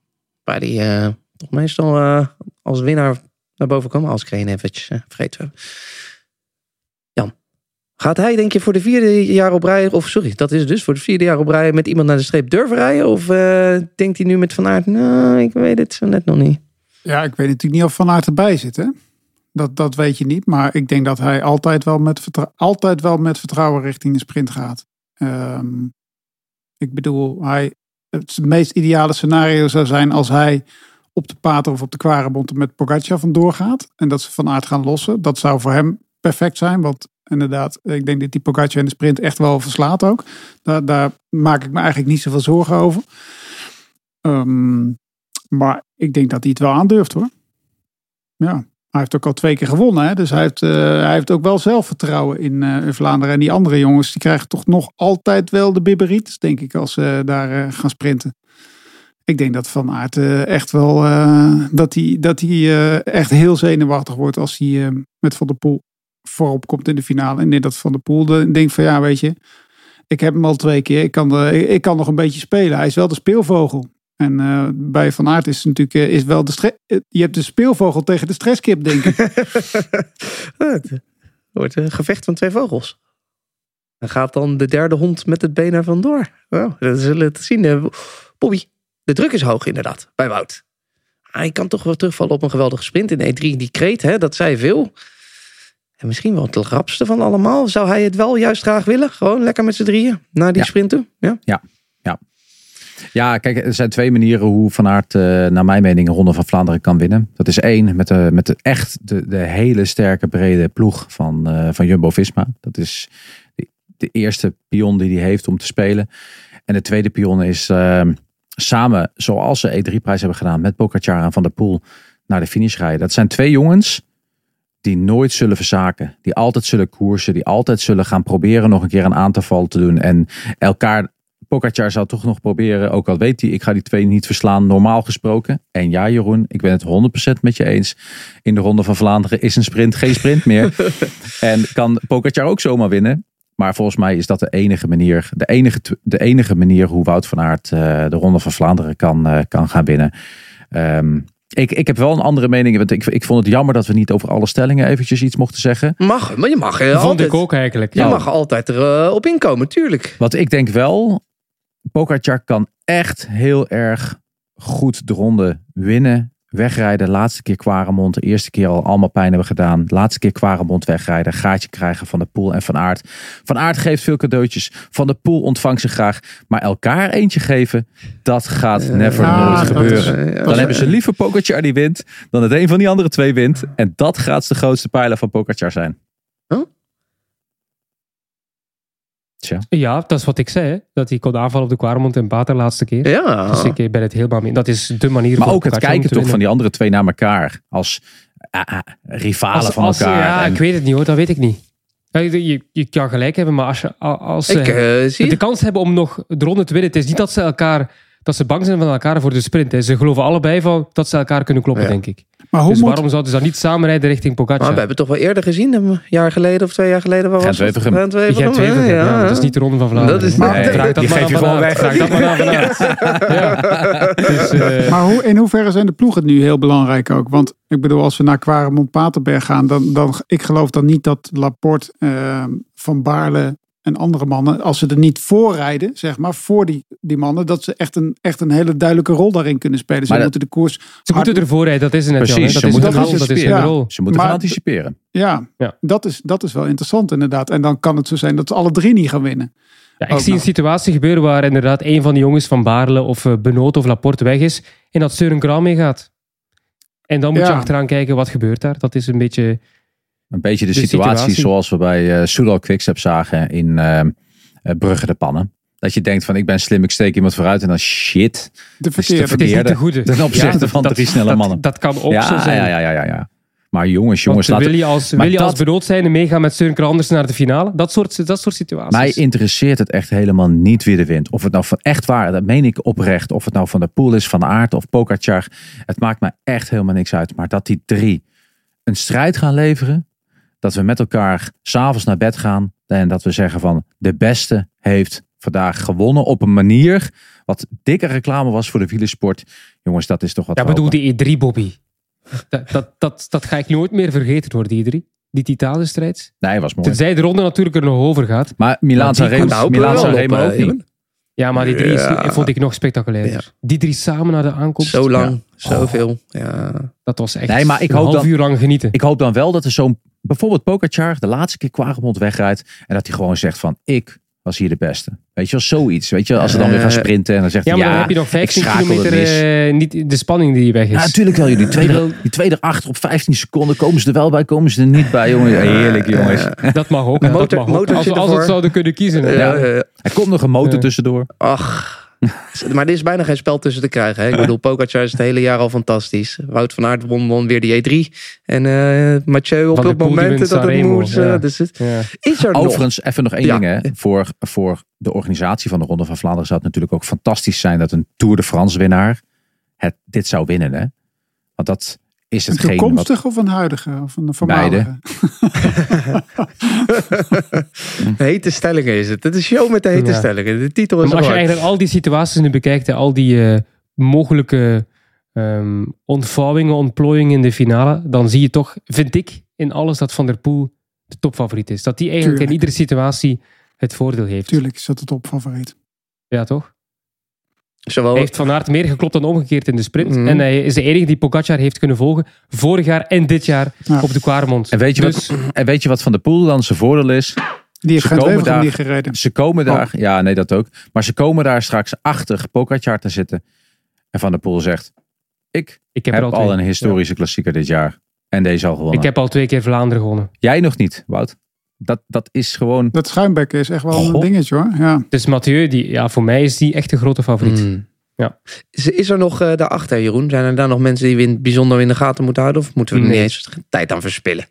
Waar hij uh, toch meestal uh, als winnaar naar boven kwam. Als ik geen eventjes uh, vergeten Jan, gaat hij denk je voor de vierde jaar op rij, of sorry, dat is dus voor de vierde jaar op rij met iemand naar de streep durven rijden? Of denkt hij nu met Van Aert, nou, ik weet het zo net nog niet. Ja, ik weet natuurlijk niet of Van Aert erbij zit, hè? Dat, dat weet je niet. Maar ik denk dat hij altijd wel met, altijd wel met vertrouwen richting de sprint gaat. Um, ik bedoel, hij, het meest ideale scenario zou zijn als hij op de Pater of op de Quarebond met Pogacar vandoor gaat. En dat ze van aard gaan lossen. Dat zou voor hem perfect zijn. Want inderdaad, ik denk dat die Pogacar in de sprint echt wel verslaat ook. Daar, daar maak ik me eigenlijk niet zoveel zorgen over. Um, maar ik denk dat hij het wel aandurft hoor. Ja. Hij heeft ook al twee keer gewonnen. Hè? Dus hij heeft, uh, hij heeft ook wel zelfvertrouwen in, uh, in, Vlaanderen. En die andere jongens die krijgen toch nog altijd wel de bibberiet, denk ik, als ze daar uh, gaan sprinten. Ik denk dat Van Aert echt wel dat hij, dat echt heel zenuwachtig wordt als hij met Van der Poel voorop komt in de finale. En dat Van der Poel denkt van ja, weet je, ik heb hem al twee keer. Ik kan, ik kan nog een beetje spelen. Hij is wel de speelvogel. En uh, bij Van Aert is het natuurlijk uh, is wel de eh, je hebt de speelvogel tegen de stresskip, denk ik. het wordt een gevecht van twee vogels. Dan gaat dan de derde hond met het been er vandoor. Wow, dat zullen we zien. Bobby, de druk is hoog inderdaad bij Wout. Hij kan toch wel terugvallen op een geweldige sprint in E3. Die kreet, hè, dat zei veel. En misschien wel het rapste van allemaal. Zou hij het wel juist graag willen? Gewoon lekker met z'n drieën naar die ja. sprint toe? Ja, ja. ja. Ja, kijk, er zijn twee manieren hoe Van Aert, uh, naar mijn mening, een Ronde van Vlaanderen kan winnen. Dat is één, met de, met de echt de, de hele sterke, brede ploeg van, uh, van Jumbo-Visma. Dat is de, de, eerste pion die hij heeft om te spelen. En de tweede pion is uh, samen, zoals ze E3-prijs hebben gedaan, met Pogacar en Van der Poel naar de finish rijden. Dat zijn twee jongens die nooit zullen verzaken. Die altijd zullen koersen. Die altijd zullen gaan proberen nog een keer een aantal te doen. En elkaar Pogacar zal toch nog proberen, ook al weet hij, ik ga die twee niet verslaan, normaal gesproken. En ja, Jeroen, ik ben het 100% met je eens. In de Ronde van Vlaanderen is een sprint geen sprint meer. en kan Pogacar ook zomaar winnen. Maar volgens mij is dat de enige manier, de enige, de enige manier hoe Wout van Aert uh, de Ronde van Vlaanderen kan, uh, kan gaan winnen. Um, ik, ik heb wel een andere mening. Want ik, ik vond het jammer dat we niet over alle stellingen eventjes iets mochten zeggen. Mag, maar je mag er Vond altijd, ik ook eigenlijk. Je mag altijd erop uh, op inkomen, tuurlijk. Wat ik denk wel, Pogacar kan echt heel erg goed de ronde winnen. Wegrijden, laatste keer Quaremont. De eerste keer al allemaal pijn hebben gedaan. Laatste keer Quaremont wegrijden. Gaatje krijgen van de Poel en Van Aert. Van Aert geeft veel cadeautjes. Van de Poel ontvangt ze graag. Maar elkaar eentje geven, dat gaat never uh, nooit gebeuren. Is, dan hebben ze liever Pogacar die wint. Dan het een van die andere twee wint. En dat gaat de grootste pijler van Pogacar zijn. Huh? Tja. Ja, dat is wat ik zei. Dat hij kon aanvallen op de Quaremont en Pater laatste keer. Ja. Dus ik ben het helemaal mee. Dat is de manier Maar ook het kijken toch van die andere twee naar elkaar. Als uh, uh, rivalen als, van als, elkaar. Ja, en... ik weet het niet hoor. Dat weet ik niet. Je, je, je kan gelijk hebben, maar als, je, als ik, ze uh, de kans hebben om nog de ronde te winnen. Het is niet dat ze elkaar dat ze bang zijn van elkaar voor de sprint. Hè. Ze geloven allebei van dat ze elkaar kunnen kloppen, Ja. denk ik. Maar hoe Dus moet, waarom zouden ze dan niet samenrijden richting Pogacar? Maar we hebben toch wel eerder gezien, een jaar geleden of twee jaar geleden. Waar was het? Gent ja, dat is niet de Ronde van Vlaanderen. Dat is niet- Vraag dat die maar gewoon weg. Vraag dat maar aan. Dus, eh, maar hoe, in hoeverre zijn de ploegen nu heel belangrijk ook? Want ik bedoel, als we naar Quaremont Paterberg gaan, dan, dan ik geloof dan niet dat Laporte, eh, Van Baarle en andere mannen, als ze er niet voor rijden, zeg maar, voor die, die mannen, dat ze echt een, echt een hele duidelijke rol daarin kunnen spelen. Ze Maar dat- moeten de koers. Ze moeten ervoor rijden, dat is het net. Precies, dat ze is moeten gaan dat is rol. Ze moeten Maar- gaan anticiperen. Ja, Ja. Dat, is, dat is wel interessant inderdaad. En dan kan het zo zijn dat ze alle drie niet gaan winnen. Ja, ik Ook zie een situatie gebeuren waar inderdaad een van die jongens van Baarle of eh, Benoot of Laporte weg is en dat Søren Graan meegaat. En dan moet je achteraan kijken wat gebeurt daar. Dat is een beetje... Een beetje de, De situatie, situatie. zoals we bij eh Soudal Quickstep zagen in eh, eh, Brugge de Pannen. Dat je denkt van ik ben slim, ik steek iemand vooruit en dan shit. De verkeerde. Is niet Verkeerde. de goede. Ten opzichte dat- van dat- drie snelle dat- mannen. Dat kan ook ja, zo zijn. ja, ja, ja, ja, ja. Maar jongens, jongens, Want laten, wil je als, wil je als dat- Benoot zijnde meegaan met Søren Andersen naar de finale? Dat soort, dat soort situaties. mij interesseert het echt helemaal niet wie er wint. Of het nou van echt waar, dat meen ik oprecht. Of het nou van de Poel is, van de Aert of Pogacar. Het maakt me echt helemaal niks uit. Maar dat die drie een strijd gaan leveren. Dat we met elkaar s'avonds naar bed gaan. En dat we zeggen van de beste heeft vandaag gewonnen op een manier. Wat dikke reclame was voor de wielersport. Jongens, dat is toch wat ja, bedoel die E3, Bobby. Dat, dat, dat, dat ga ik nooit meer vergeten door die E3. Die titalenstrijd. Nee, was mooi. Tenzij de ronde natuurlijk er nog over gaat. Maar Milaan Sanremo Milaan ook niet. Ja, maar die drie is, vond ik nog spectaculairder. Ja. Die drie samen naar de aankomst. Zo lang, Ja. zoveel. Ja. Dat was echt Nee, maar ik een hoop half dan- uur lang genieten. Ik hoop dan wel dat er zo'n, bijvoorbeeld Pogacar, de laatste keer Quaremont wegrijdt. En dat hij gewoon zegt van, ik was hier de beste. Weet je wel, zoiets. Weet je, als ze dan weer gaan Eh, sprinten en dan zegt ja, hij, maar ja, heb je nog 15 ik schakel het kilometer eh, niet de spanning die weg is. Ja, natuurlijk wel. Jullie twee, Die er- wil- die twee erachter op 15 seconden. Komen ze er wel bij, komen ze er niet bij, jongen. Heerlijk, jongens. Dat mag ook. Motor- dat mag ook. motortje Als, het zouden kunnen kiezen. Ja, Ja. ja, ja. Er komt nog een motor tussendoor. Ach. Maar er is bijna geen spel tussen te krijgen. Hè? Ik bedoel, Pogacar is het hele jaar al fantastisch. Wout van Aert won, won weer die E3. En eh Mathieu op het moment dat het moest. eh, ja. dus het, Ja. is er nog? Overigens, even nog één Ja. ding. Hè. Voor, voor de organisatie van de Ronde van Vlaanderen zou het natuurlijk ook fantastisch zijn dat een Tour de France winnaar het, dit zou winnen. Hè. Want dat is Een hetgeen wat... toekomstige of een huidige? Of een voormalige? Hete stellingen is het. Het is show met de hete Ja. stellingen. De titel is Maar als je al eigenlijk al die situaties nu bekijkt, hè, al die eh, mogelijke ehm, ontvouwingen, ontplooiingen in de finale, dan zie je toch, vind ik, in alles dat Van der Poel de topfavoriet is. Dat die eigenlijk in iedere situatie het voordeel heeft. Tuurlijk is dat het topfavoriet. Ja, toch? Hij heeft Van Aert meer geklopt dan omgekeerd in de sprint. Mhm. En hij is de enige die Pogacar heeft kunnen volgen. Vorig jaar en dit jaar Ja. op de Quaremont. En weet, je Dus- wat, en weet je wat Van de Poel dan zijn voordeel is? Die heeft Ze geen komen daar- niet gereden. Ze komen daar, Oh. ja nee dat ook. Maar ze komen daar straks achter Pogacar te zitten. En Van der Poel zegt, ik ik heb, heb, al een historische klassieker dit jaar. En deze al gewonnen. Ik heb al twee keer Vlaanderen gewonnen. Jij nog niet, Wout. Dat, dat is gewoon... Dat schuimbekken is echt wel een dingetje hoor. Ja. Dus Mathieu, die, ja, voor mij is die echt de grote favoriet. Hmm. Ja. Is, is er nog eh, daarachter, Jeroen? Zijn er daar nog mensen die we in, bijzonder in de gaten moeten houden? Of moeten we er Nee. niet eens tijd aan verspillen?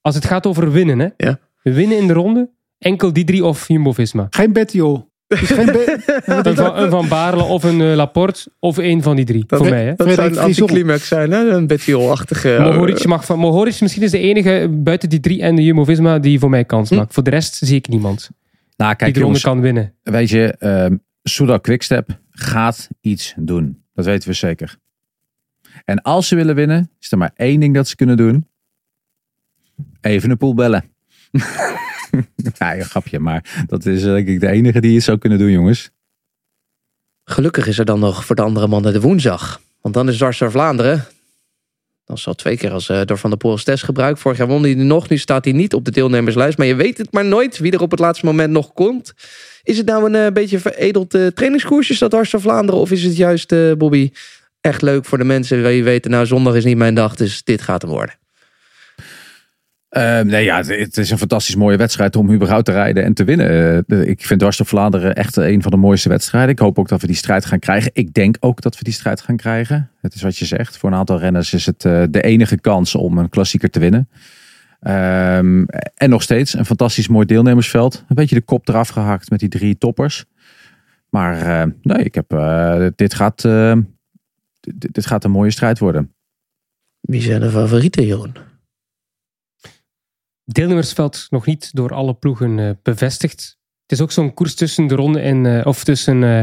Als het gaat over winnen, hè? Ja. winnen in de ronde, enkel die drie of Jumbo-Visma. Geen Bettiol. Het is geen Be- Een van, een van Baarle of een eh, Laporte of een van die drie. Dat- voor mij, hè? Dat zou een anticlimax zijn, hè? Een Bettiol-achtige... Mohoric, mag van, Mohoric misschien is de enige buiten die drie en de Jumbo-Visma die voor mij kans Hm. maakt. Voor de rest zie ik niemand Nou die kijk de ronde kan winnen. weet je, ehm Soudal Quickstep gaat iets doen. Dat weten we zeker. En als ze willen winnen, is er maar één ding dat ze kunnen doen. Even een poel bellen. ja, een grapje, maar dat is eh, denk ik de enige die het zou kunnen doen, jongens. Gelukkig is er dan nog voor de andere mannen de woensdag. Want dan is Dwars door Vlaanderen. Dat is al twee keer als, eh, door Van der Poel als test gebruikt. Vorig jaar won hij nog. Nu staat hij niet op de deelnemerslijst. Maar je weet het maar nooit wie er op het laatste moment nog komt. Is het nou een eh, beetje veredeld uh, dat Dwars Vlaanderen? Of is het juist, Bobby, echt leuk voor de mensen die weten... nou, zondag is niet mijn dag, dus dit gaat hem worden. Uh, nee, ja, het, is een fantastisch mooie wedstrijd om überhaupt te rijden en te winnen. De, ik vind Dwars door Vlaanderen echt een van de mooiste wedstrijden. Ik hoop ook dat we die strijd gaan krijgen. Ik denk ook dat we die strijd gaan krijgen. Het is wat je zegt. Voor een aantal renners is het uh, de enige kans om een klassieker te winnen. Um, en nog steeds een fantastisch mooi deelnemersveld. Een beetje de kop eraf gehakt met die drie toppers. Maar uh, nee, ik heb, dit, gaat, dit, dit gaat een mooie strijd worden. Wie zijn de favorieten, Jeroen? Deelnemersveld nog niet door alle ploegen uh, bevestigd. Het is ook zo'n koers tussen de ronde en, uh, of tussen uh,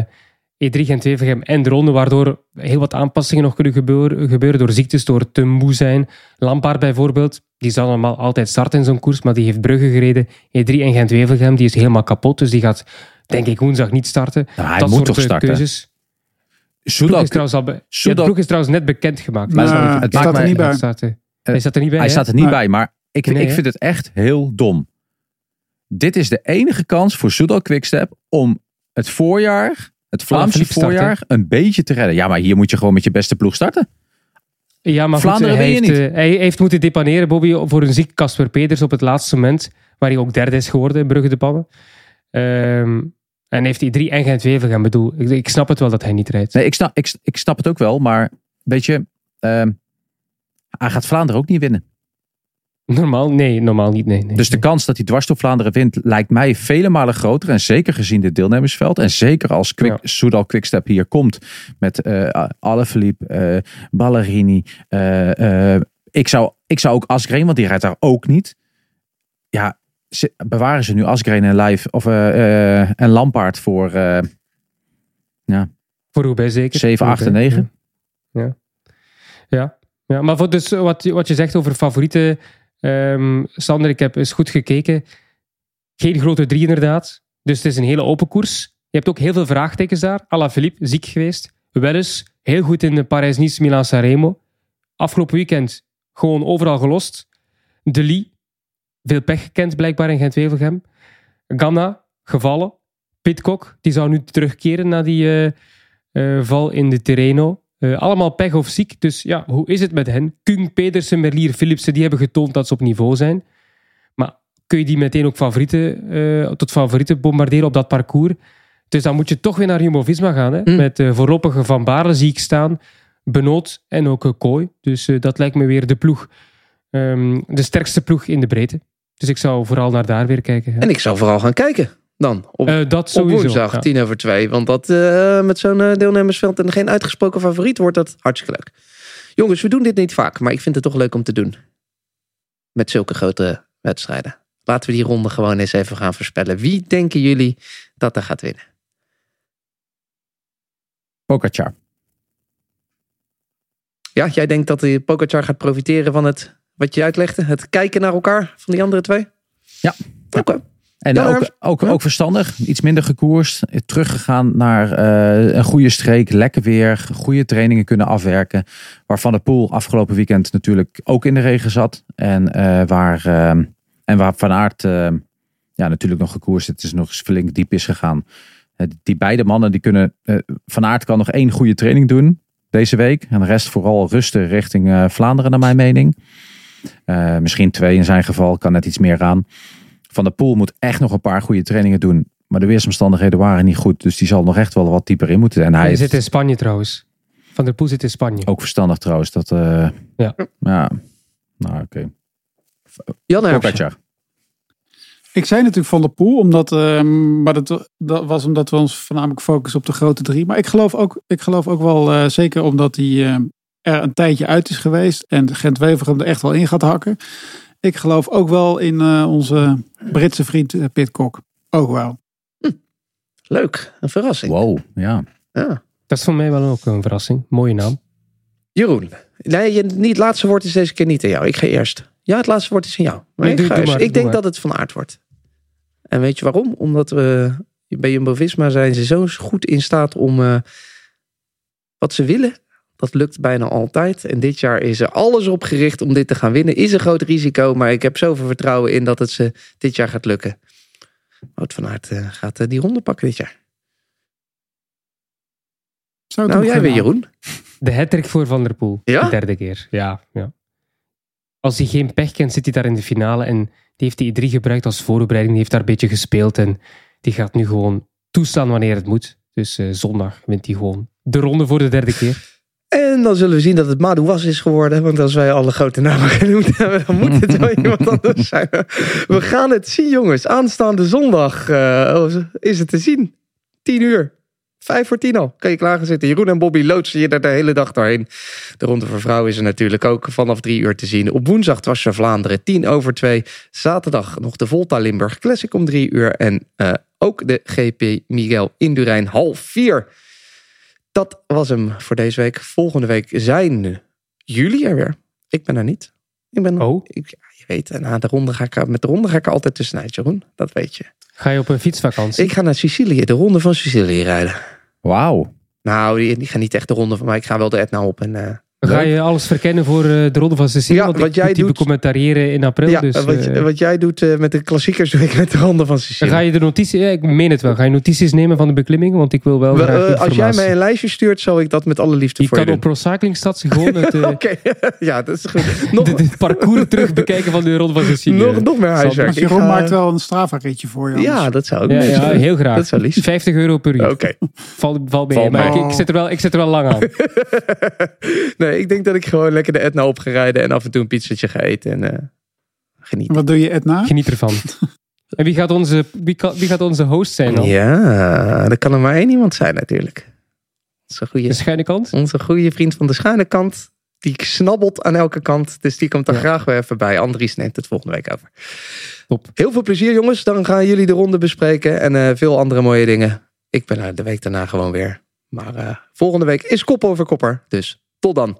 E3 en Wevergem en de ronde, waardoor heel wat aanpassingen nog kunnen gebeuren, gebeuren door ziektes, door te moe zijn. Lampaard bijvoorbeeld, die zal normaal altijd starten in zo'n koers, maar die heeft Brugge gereden. E3 en Gent-Wevelgem, die is helemaal kapot. Dus die gaat, denk ik, woensdag niet starten. Nou, hij dat moet soort toch eh, starten? keuzes. De Soudal, ploeg is trouwens, al be- ja, de ploeg is trouwens net bekendgemaakt. Maar Nou, het staat er niet bij. Hij staat er niet bij, hij staat er niet bij, maar ik, Nee, ik vind het echt heel dom. Dit is de enige kans voor Soudal Quickstep om het voorjaar, het Vlaamse starten. voorjaar, een beetje te redden. Ja, maar hier moet je gewoon met je beste ploeg starten. Ja, maar goed, Vlaanderen hij, win je heeft, eh, hij heeft moeten depaneren, Bobby, voor een ziek Casper Peters op het laatste moment. Waar hij ook derde is geworden in Brugge de Pannen. Ehm, en heeft hij drie en gent wevelgem bedoel. Ik, ik snap het wel dat hij niet rijdt. Nee, ik snap, ik, ik snap het ook wel, maar weet je, ehm, hij gaat Vlaanderen ook niet winnen. Normaal? Nee, normaal niet. Nee, nee, Dus de kans dat hij dwars door Vlaanderen wint, lijkt mij vele malen groter. En zeker gezien dit deelnemersveld. En zeker als Quick, Ja. Soudal Quickstep hier komt. Met eh Alaphilippe, eh Ballerini. eh, ik, zou, ik zou ook Asgreen, want die rijdt daar ook niet. Ja, ze, bewaren ze nu Asgreen en Live of, en Lampaard voor eh Voor Roubaix zeker. 7, 8 en 9. Ja. Ja. ja, maar voor dus wat, wat je zegt over favorieten. Ehm, Sander, ik heb eens goed gekeken. Geen grote drie inderdaad. Dus het is een hele open koers. Je hebt ook heel veel vraagtekens daar. Alaphilippe, ziek geweest. Wel eens heel goed in de Parijs-Nice, Milan-Sanremo. Afgelopen weekend gewoon overal gelost. De Lee, veel pech gekend blijkbaar in Gent-Wevelgem. Ganna, gevallen. Pitcock, die zou nu terugkeren na die eh, eh, val in de Terreno. Eh, allemaal pech of ziek. Dus ja, hoe is het met hen? Kung, Pedersen, Merlier, Philipsen, die hebben getoond dat ze op niveau zijn. Maar kun je die meteen ook favorieten, eh, tot favorieten bombarderen op dat parcours? Dus dan moet je toch weer naar Jumbo-Visma gaan. Hè? Mm. Met de voorlopige Van Baarle zie ik staan. Benoot en ook Kooi. Dus dat lijkt me weer de ploeg. ehm, de sterkste ploeg in de breedte. Dus ik zou vooral naar daar weer kijken. En ik zou vooral gaan kijken dan. Op, Eh, dat op sowieso. woensdag, ja. tien over twee. Want dat eh, met zo'n eh, deelnemersveld en geen uitgesproken favoriet wordt dat hartstikke leuk. Jongens, we doen dit niet vaak, maar ik vind het toch leuk om te doen. Met zulke grote wedstrijden. Laten we die ronde gewoon eens even gaan voorspellen. Wie denken jullie dat er gaat winnen? Pogacar. Ja, jij denkt dat de Pogacar gaat profiteren van het, wat je uitlegde? Het kijken naar elkaar van die andere twee? Ja. Oké. En Ja, ook, ook, Ja. ook verstandig, iets minder gekoerst. Teruggegaan naar eh, een goede streek, lekker weer, goede trainingen kunnen afwerken. Waar Van der Poel afgelopen weekend natuurlijk ook in de regen zat. En, eh, waar, eh, en waar Van Aert eh, ja, natuurlijk nog gekoerst het is nog eens flink diep is gegaan. Eh, die beide mannen, die kunnen... Van Aert kan nog één goede training doen deze week. En de rest vooral rusten richting Vlaanderen naar mijn mening. Misschien twee in zijn geval, kan net iets meer aan. Van der Poel moet echt nog een paar goede trainingen doen. Maar de weersomstandigheden waren niet goed. Dus die zal nog echt wel wat dieper in moeten. En hij zit in Spanje trouwens. Van der Poel zit in Spanje. ook verstandig trouwens. Dat, eh, Ja. ja. Nou, oké. Jan Hermsen. Pogacar. Ik zei natuurlijk Van der Poel, omdat, ehm, maar dat, dat was omdat we ons voornamelijk focussen op de grote drie. Maar ik geloof ook, ik geloof ook wel, eh, zeker omdat hij eh, er een tijdje uit is geweest en Gent-Wevergem er echt wel in gaat hakken. Ik geloof ook wel in eh, onze Britse vriend eh, Pitcock. Ook wel. Leuk, een verrassing. Wow, ja. Ja. Dat is voor mij wel ook een verrassing. Mooie naam. Jeroen, nee, je, niet, het laatste woord is deze keer niet aan jou. Ik ga eerst. Ja, het laatste woord is aan jou. Maar Nee, ik doe- ga doe eerst. maar, ik doe denk maar. dat het van aard wordt. En weet je waarom? Omdat we bij Jumbo-Visma zijn ze zo goed in staat om eh, wat ze willen. Dat lukt bijna altijd. En dit jaar is er alles op gericht om dit te gaan winnen. Is een groot risico, maar ik heb zoveel vertrouwen in dat het ze dit jaar gaat lukken. Wout van Aert eh, gaat eh, die ronde pakken dit jaar. Zou het Nou, jij weer Jeroen. De hattrick voor Van der Poel. Ja? De derde keer. Ja, ja. Als hij geen pech kent, zit hij daar in de finale. En die heeft die E3 gebruikt als voorbereiding. Die heeft daar een beetje gespeeld. En die gaat nu gewoon toestaan wanneer het moet. Dus eh, zondag wint hij gewoon de ronde voor de derde keer. En dan zullen we zien dat het Madou Was is geworden. Want als wij alle grote namen genoemd hebben, dan moet het wel iemand anders zijn. We gaan het zien, jongens. Aanstaande zondag eh, is het te zien. 10 uur. Vijf voor tien al. Kan je klaar gaan zitten. Jeroen en Bobby loodsen je er de hele dag doorheen. De Ronde voor Vrouwen is er natuurlijk ook vanaf drie uur te zien. Op woensdag was er Vlaanderen, tien over twee. Zaterdag nog de Volta Limburg Classic om drie uur. En eh, ook de GP Miguel Indurain half vier. Dat was hem voor deze week. Volgende week zijn jullie er weer. Ik ben er niet. Ik ben Oh. ik, je weet, na de ronde ga ik, met de ronde ga ik altijd tussenuit, Jeroen. Dat weet je. Ga je op een fietsvakantie? Ik ga naar Sicilië, de ronde van Sicilië rijden. Wauw. Nou, die, die gaan niet echt de ronde van mij. Ik ga wel de Etna op. En, eh, Ga je alles verkennen voor eh, de Ronde van Sicilië? Ja, Want wat ik jij moet die doet- becommentariëren in april. ja, dus, wat, eh, wat jij doet eh, met de klassiekers, doe ik met de ronde van Sicilië. Ga je de notities, ja, ik meen het wel, ga je notities nemen van de beklimmingen? Want ik wil wel We- graag eh, als jij mij een lijstje stuurt, zal ik dat met alle liefde Je voor kan je op doen. Pro Cycling Stats gewoon het, Oké, ja, dat is goed. Nog, de, de parcours terug bekijken van de Ronde van Sicilië. nog, nog meer huiswerk. Ik Jeroen ga- maakt wel een Strava-ritje voor je. Ja, anders. dat zou ook Ja, heel graag. Dat zou lief 50 euro per uur. Oké. Val, val mee, Val maar ik, ik, zit er wel, ik zit er wel lang aan. nee, ik denk dat ik gewoon lekker de Etna op ga rijden en af en toe een pizzatje ga eten en eh genieten. Wat doe je, Edna? Geniet ervan. En wie gaat onze, wie, kan- wie gaat onze host zijn dan? Ja, er kan er maar één iemand zijn natuurlijk. Onze goede, De schuine kant? onze goede vriend van de schuine kant. Die snabbelt aan elke kant. Dus die komt er Ja. graag weer even bij. Andries neemt het volgende week over. Top. Heel veel plezier jongens. Dan gaan jullie de ronde bespreken. En eh, veel andere mooie dingen. Ik ben er de week daarna gewoon weer. Maar eh, volgende week is kop over kopper. Dus tot dan.